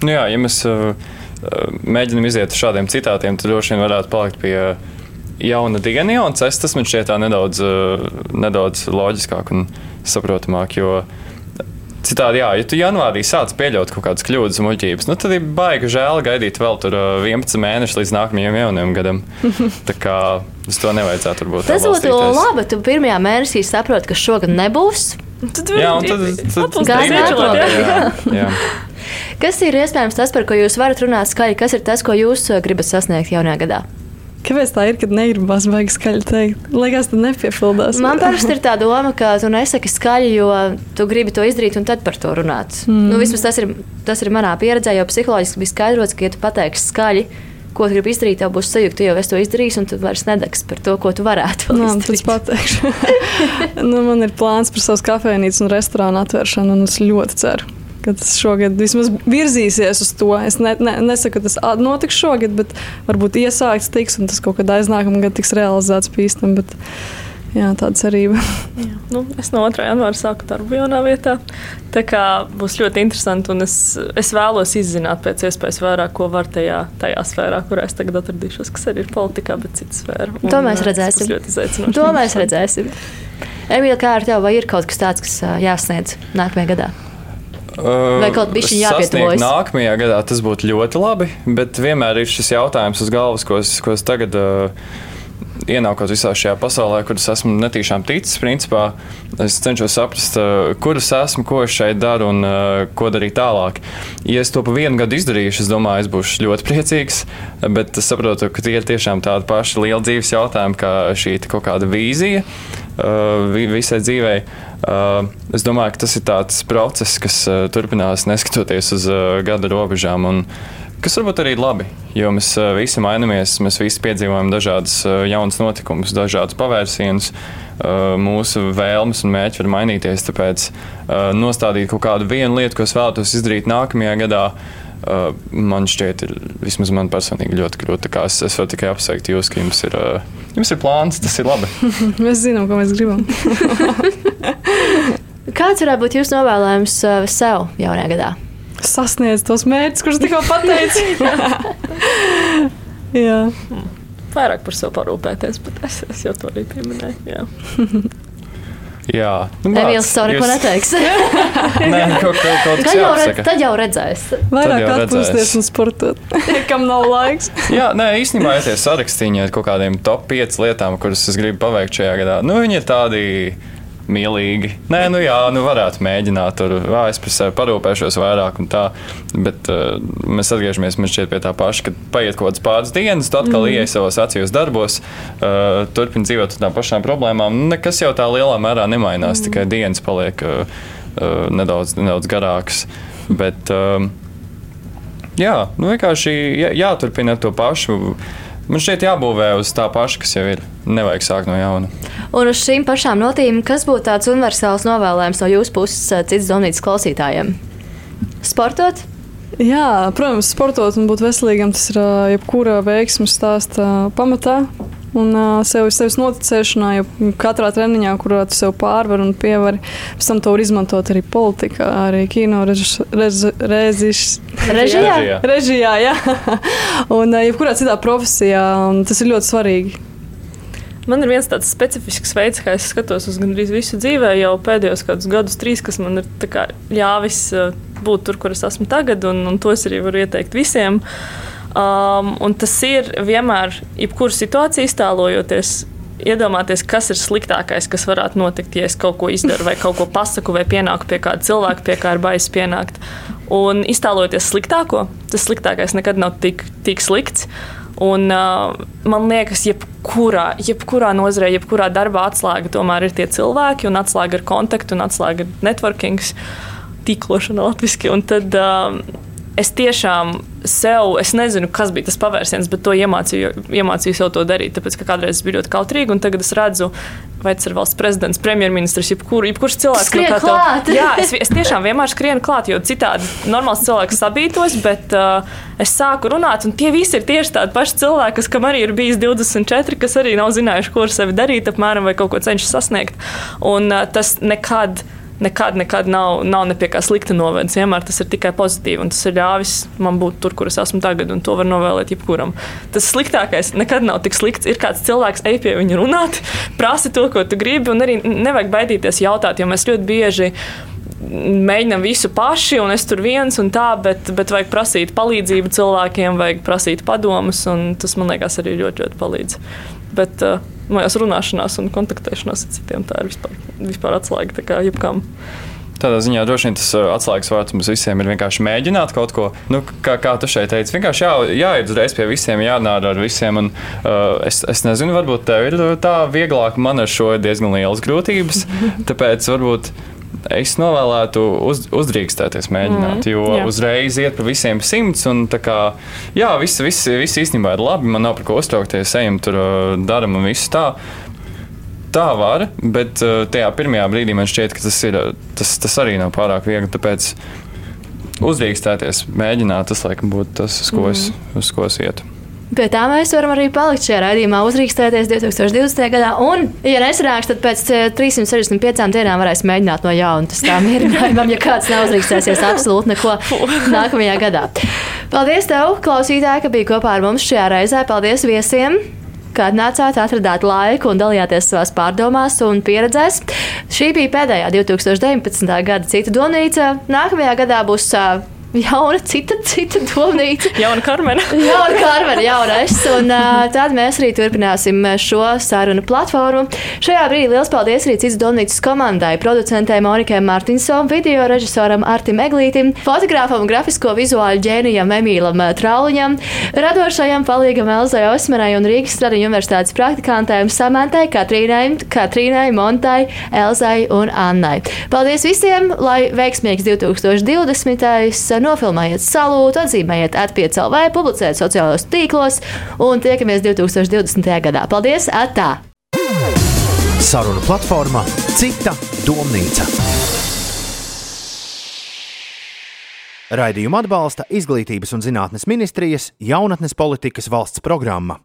Nu jā, ja mēs uh, mēģinām iziet uz šādiem citātiem, tad droši vien varētu palikt pie jauna es. Tas man šķiet tā nedaudz, uh, nedaudz loģiskāk un saprotamāk. Jo citādi, jā, ja tu janvārī sāc pieļaut kaut kādas kļūdas un muļķības, nu, tad ir baigi žēl gaidīt vēl tur uh, 11 mēnešus līdz nākamajam jaunajam gadam. Tā kā uz to nevajadzētu varbūt. tā Tas būtu labi. Tu pirmajā mēnesī saproti, ka šogad nebūs. Tad Jā, un tad, tad, tad jā. Kas ir iespējams tas, par ko jūs varat runāt skaļi? Kas ir tas, ko jūs gribat sasniegt jaunajā gadā? Kāpēc tā ir, kad negribas baigi skaļi teikt? Liekas, tas nepiepildās. Man parasti ir tā doma, ka tu nesaki skaļi, jo tu gribi to izdarīt un tad par to runāt. Mm. Nu, vismaz tas ir, tas ir manā pieredzē, jo psiholoģiski bija skaidrots, ka, ja tu pateiksi skaļi, ko tu gribi izdarīt, tev būs sajūta, ka jau es to izdarīju, un tu vairs nedegs par to, ko tu varētu Nā, izdarīt. pateikšu. nu, man ir plāns par savas kafejnīcas un restorānu atvēršanu, un es ļoti ceru, ka tas šogad vismaz virzīsies uz to. Es ne, ne, nesaku, ka tas notiks šogad, bet varbūt iesākts tiks, un tas kaut kad aiznākamā gada tiks realizēts pīstam. Bet, jā, tāda cerība. Nu, es no 2. janvāra sāku darbu jaunā vietā. Tā kā būs ļoti interesanti, un es, es vēlos izzināt pēc iespējas vairāk, ko var tajā, tajā sfērā, kurā es tagad atradīšos, kas arī ir politikā, bet cita sfēra. Un, To mēs tas redzēsim. būs Ļoti izaicinoši. To mēs redzēsim. Emīļa, kā ar tevi, vai ir kaut kas tāds, kas jāsniedz nākamajā gadā? Vai kaut bišķiņ Sasniegt jāpietuvojas? Nākamajā gadā tas būtu ļoti labi, bet vienmēr ir šis jautājums uz galvas, ko es, ko es tagad uh, ienākot visā šajā pasaulē, kuras esmu netīšām ticis, principā es cenšos saprast, uh, kur es esmu, ko es šeit daru un uh, ko darīt tālāk. Ja es to pa vienu gadu izdarīšu, es domāju, es būšu ļoti priecīgs, bet es saprotu, ka tie ir tiešām tādi paši lieli dzīves jautājumi, kā šī kaut kāda vīzija uh, visai dzīvei. Es domāju, ka tas ir tāds process, kas turpinās neskatoties uz gada robežām. Un, Kas varbūt arī ir labi, jo mēs uh, visi mainamies, mēs visi piedzīvojam dažādas uh, jaunas notikumus, dažādas pavērsienus. Uh, mūsu vēlmes un mērķi var mainīties, tāpēc nostādīt kaut kādu vienu lietu, ko es vēlētos izdarīt nākamajā gadā, man šķiet, ir vismaz man personīgi ļoti grūti. Es, es varu tikai apsveikt jūs, ka jums ir, jums ir plāns, tas ir labi. mēs zinām, ko mēs gribam. Kāds varētu būt jūsu novēlējums sev jaunajā gadā? Sasniedz tos mērķus, kurus tikko pateici. jā. Vairāk par sevi parūpēties, bet es, es jau to arī pieminēju. Jā. Jā, nu, Emīls to neko jūs... neteiks. Nē, kaut, kaut, kaut tad, jau redz, tad jau redzēs. Vairāk atpūsties un sportot, kam nav laiks. Jā, nē, īstenībā ieties sarakstīņā ar kaut kādiem top 5 lietām, kuras es gribu paveikt šajā gadā. Nu, viņi ir tādi mīlīgi. Nē, nu jā, nu varētu mēģināt tur, jā, es par sevi parūpēšos vairāk un tā, bet uh, mēs atgriežamies pie tā paša, kad paiet kaut kādas pāris dienas, tu atkal mm. ieej savos acījos darbos, uh, turpini dzīvot ar tām pašām problēmām. Nekas jau tā lielā mērā nemainās, mm. tikai dienas paliek uh, uh, nedaudz, nedaudz garākas. Bet, uh, jā, nu vienkārši jā, jāturpina to pašu Man šeit jābūvē uz tā paša, kas jau ir. Nevajag sākt no jauna. Un uz šīm pašām notīm, kas būtu tāds universāls novēlējums no jūsu puses cits zonītas klausītājiem? Sportot? Jā, protams, sportot un būt veselīgam tas ir jebkura veiksmes stāsta pamatā un uh, sev, sevis noticēšanā, jo katrā treniņā, kurā tu sev pārvari un pievari, pēc tam to var izmantot arī politikā, arī kino režis, rež, režis, režijā. režijā jā. un uh, jebkurā citā profesijā, un tas ir ļoti svarīgi. Man ir viens tāds specifisks veids, kā es skatos uz gandrīz visu dzīvē, jau pēdējos gadus, trīs, kas man ir ļāvis būt tur, kur es esmu tagad, un, un to es arī varu ieteikt visiem. Uh, Um, tas ir vienmēr, jebkuru situāciju iztēlojoties, iedomāties, kas ir sliktākais, kas varētu notikt, ja es kaut ko izdaru, vai kaut ko pasaku, vai pienāku pie kāda cilvēka, pie kā ir baisa pienākt. Un iztēlojoties sliktāko, tas sliktākais nekad nav tik, tik slikts. Un, man liekas, jebkurā, jebkurā nozarē, jebkurā darbā atslēga tomēr ir tie cilvēki, un atslēga ir kontakti, un atslēga ir networking, tīklošana latviešu. Es tiešām sev, es nezinu, kas bija tas pavērsiens, bet to iemācīju, iemācīju sev to darīt. Tāpēc, ka kādreiz biju ļoti kautrīga, un tagad es redzu, vai tas ir valsts prezidents, premjerministrs, jebkur, jebkurš cilvēks, kas no klāt. Jā, es, es tiešām vienmēr skrienu klāt, jo citādi normāls cilvēks sabītos, bet uh, es sāku runāt, un tie visi ir tieši tādi paši cilvēki, kas, kam arī ir bijis 24, kas arī nav zinājuši, ko ar sevi darīt, apmēram, vai kaut ko cenšas sasniegt. Un uh, tas nekad nekad, nekad nav, nav ne pie kā slikta novedis. Vienmēr tas ir tikai pozitīvi, un tas ir ļāvis man būt tur, kur es esmu tagad, un to var novēlēt jebkuram. Tas sliktākais nekad nav tik slikts. Ir kāds cilvēks, ej pie viņa runāt, prasa to, ko tu gribi, un arī nevajag baidīties jautāt, jo mēs ļoti bieži mēģinām visu paši, un es tur viens un tā, bet, bet vajag prasīt palīdzību cilvēkiem, vajag prasīt padomus, un tas man liekas arī ļoti, ļoti palīdz. Bet, uh, mājās runāšanās un kontaktēšanās ar citiem. Tā ir vispār, vispār atslēga tā kā jebkam. Tādā ziņā droši vien tas uh, atslēgas vārds mums visiem ir vienkārši mēģināt kaut ko. Nu, kā, kā tu šeit teici, vienkārši jā, jāiet uzreiz pie visiem, jārunā ar visiem. Un, uh, es, es nezinu, varbūt tev ir tā vieglāk, man ar šo ir diezgan lielas grūtības. Tāpēc varbūt es novēlētu uz, uzdrīkstēties, mēģināt, mm, jo jā. uzreiz iet pa visiem simts. Un, kā, jā, viss, viss, viss īstenībā ir labi. Man nav par ko uztraukties, ejam tur, daram un viss tā. Tā var, bet tajā pirmajā brīdī man šķiet, ka tas, ir, tas, tas arī nav pārāk viegli. Tāpēc uzdrīkstēties, mēģināt, tas laikam būtu tas, uz ko, mm. es, uz ko es ietu. Pie tā mēs varam arī palikt šajā raidījumā, uzrīkstēties 2020. gadā. Un, ja nesanāks, tad pēc 365 eh, dienām varēs mēģināt no jauna. Tas tā mierinājumam, ja kāds nav uzrīkstēsies absolūti neko nākamajā gadā. Paldies tev, klausītāji, ka biji kopā ar mums šajā reizē. Paldies viesiem! Kad nācāt, atradāt laiku un dalījāties savās pārdomās un pieredzēs. Šī bija pēdējā 2019. gada cita domnīca. Nākamajā gadā būs jauna, cita, cita domnīca. Jauna Karmena. jauna Karmena, jauna es. Un tad mēs arī turpināsim šo sarunu platformu. Šajā brīdī liels paldies arī citas domnīcas komandai, producentei Monikai Martinsonam, video režisoram Artim Eglītim, fotogrāfam un grafisko vizuāļu ģēnijam Emīlam Trauliņam, radošajam palīgam Elzai Osmanai un Rīgas Stradiņu universitātes praktikantēm Samantai, Katrīnai, Katrīnai, Montai, Elzai un Annai. Paldies visiem, lai veiksmīgs 2020 nofilmējiet salūtu, atzīmējiet atpiecēlvē, publicējiet sociālajos tīklos un tiekamies 2020. gadā. Paldies! Atā! Saruna platformā Cita domnīca. Raidījumu atbalsta Izglītības un zinātnes ministrijas jaunatnes politikas valsts programma.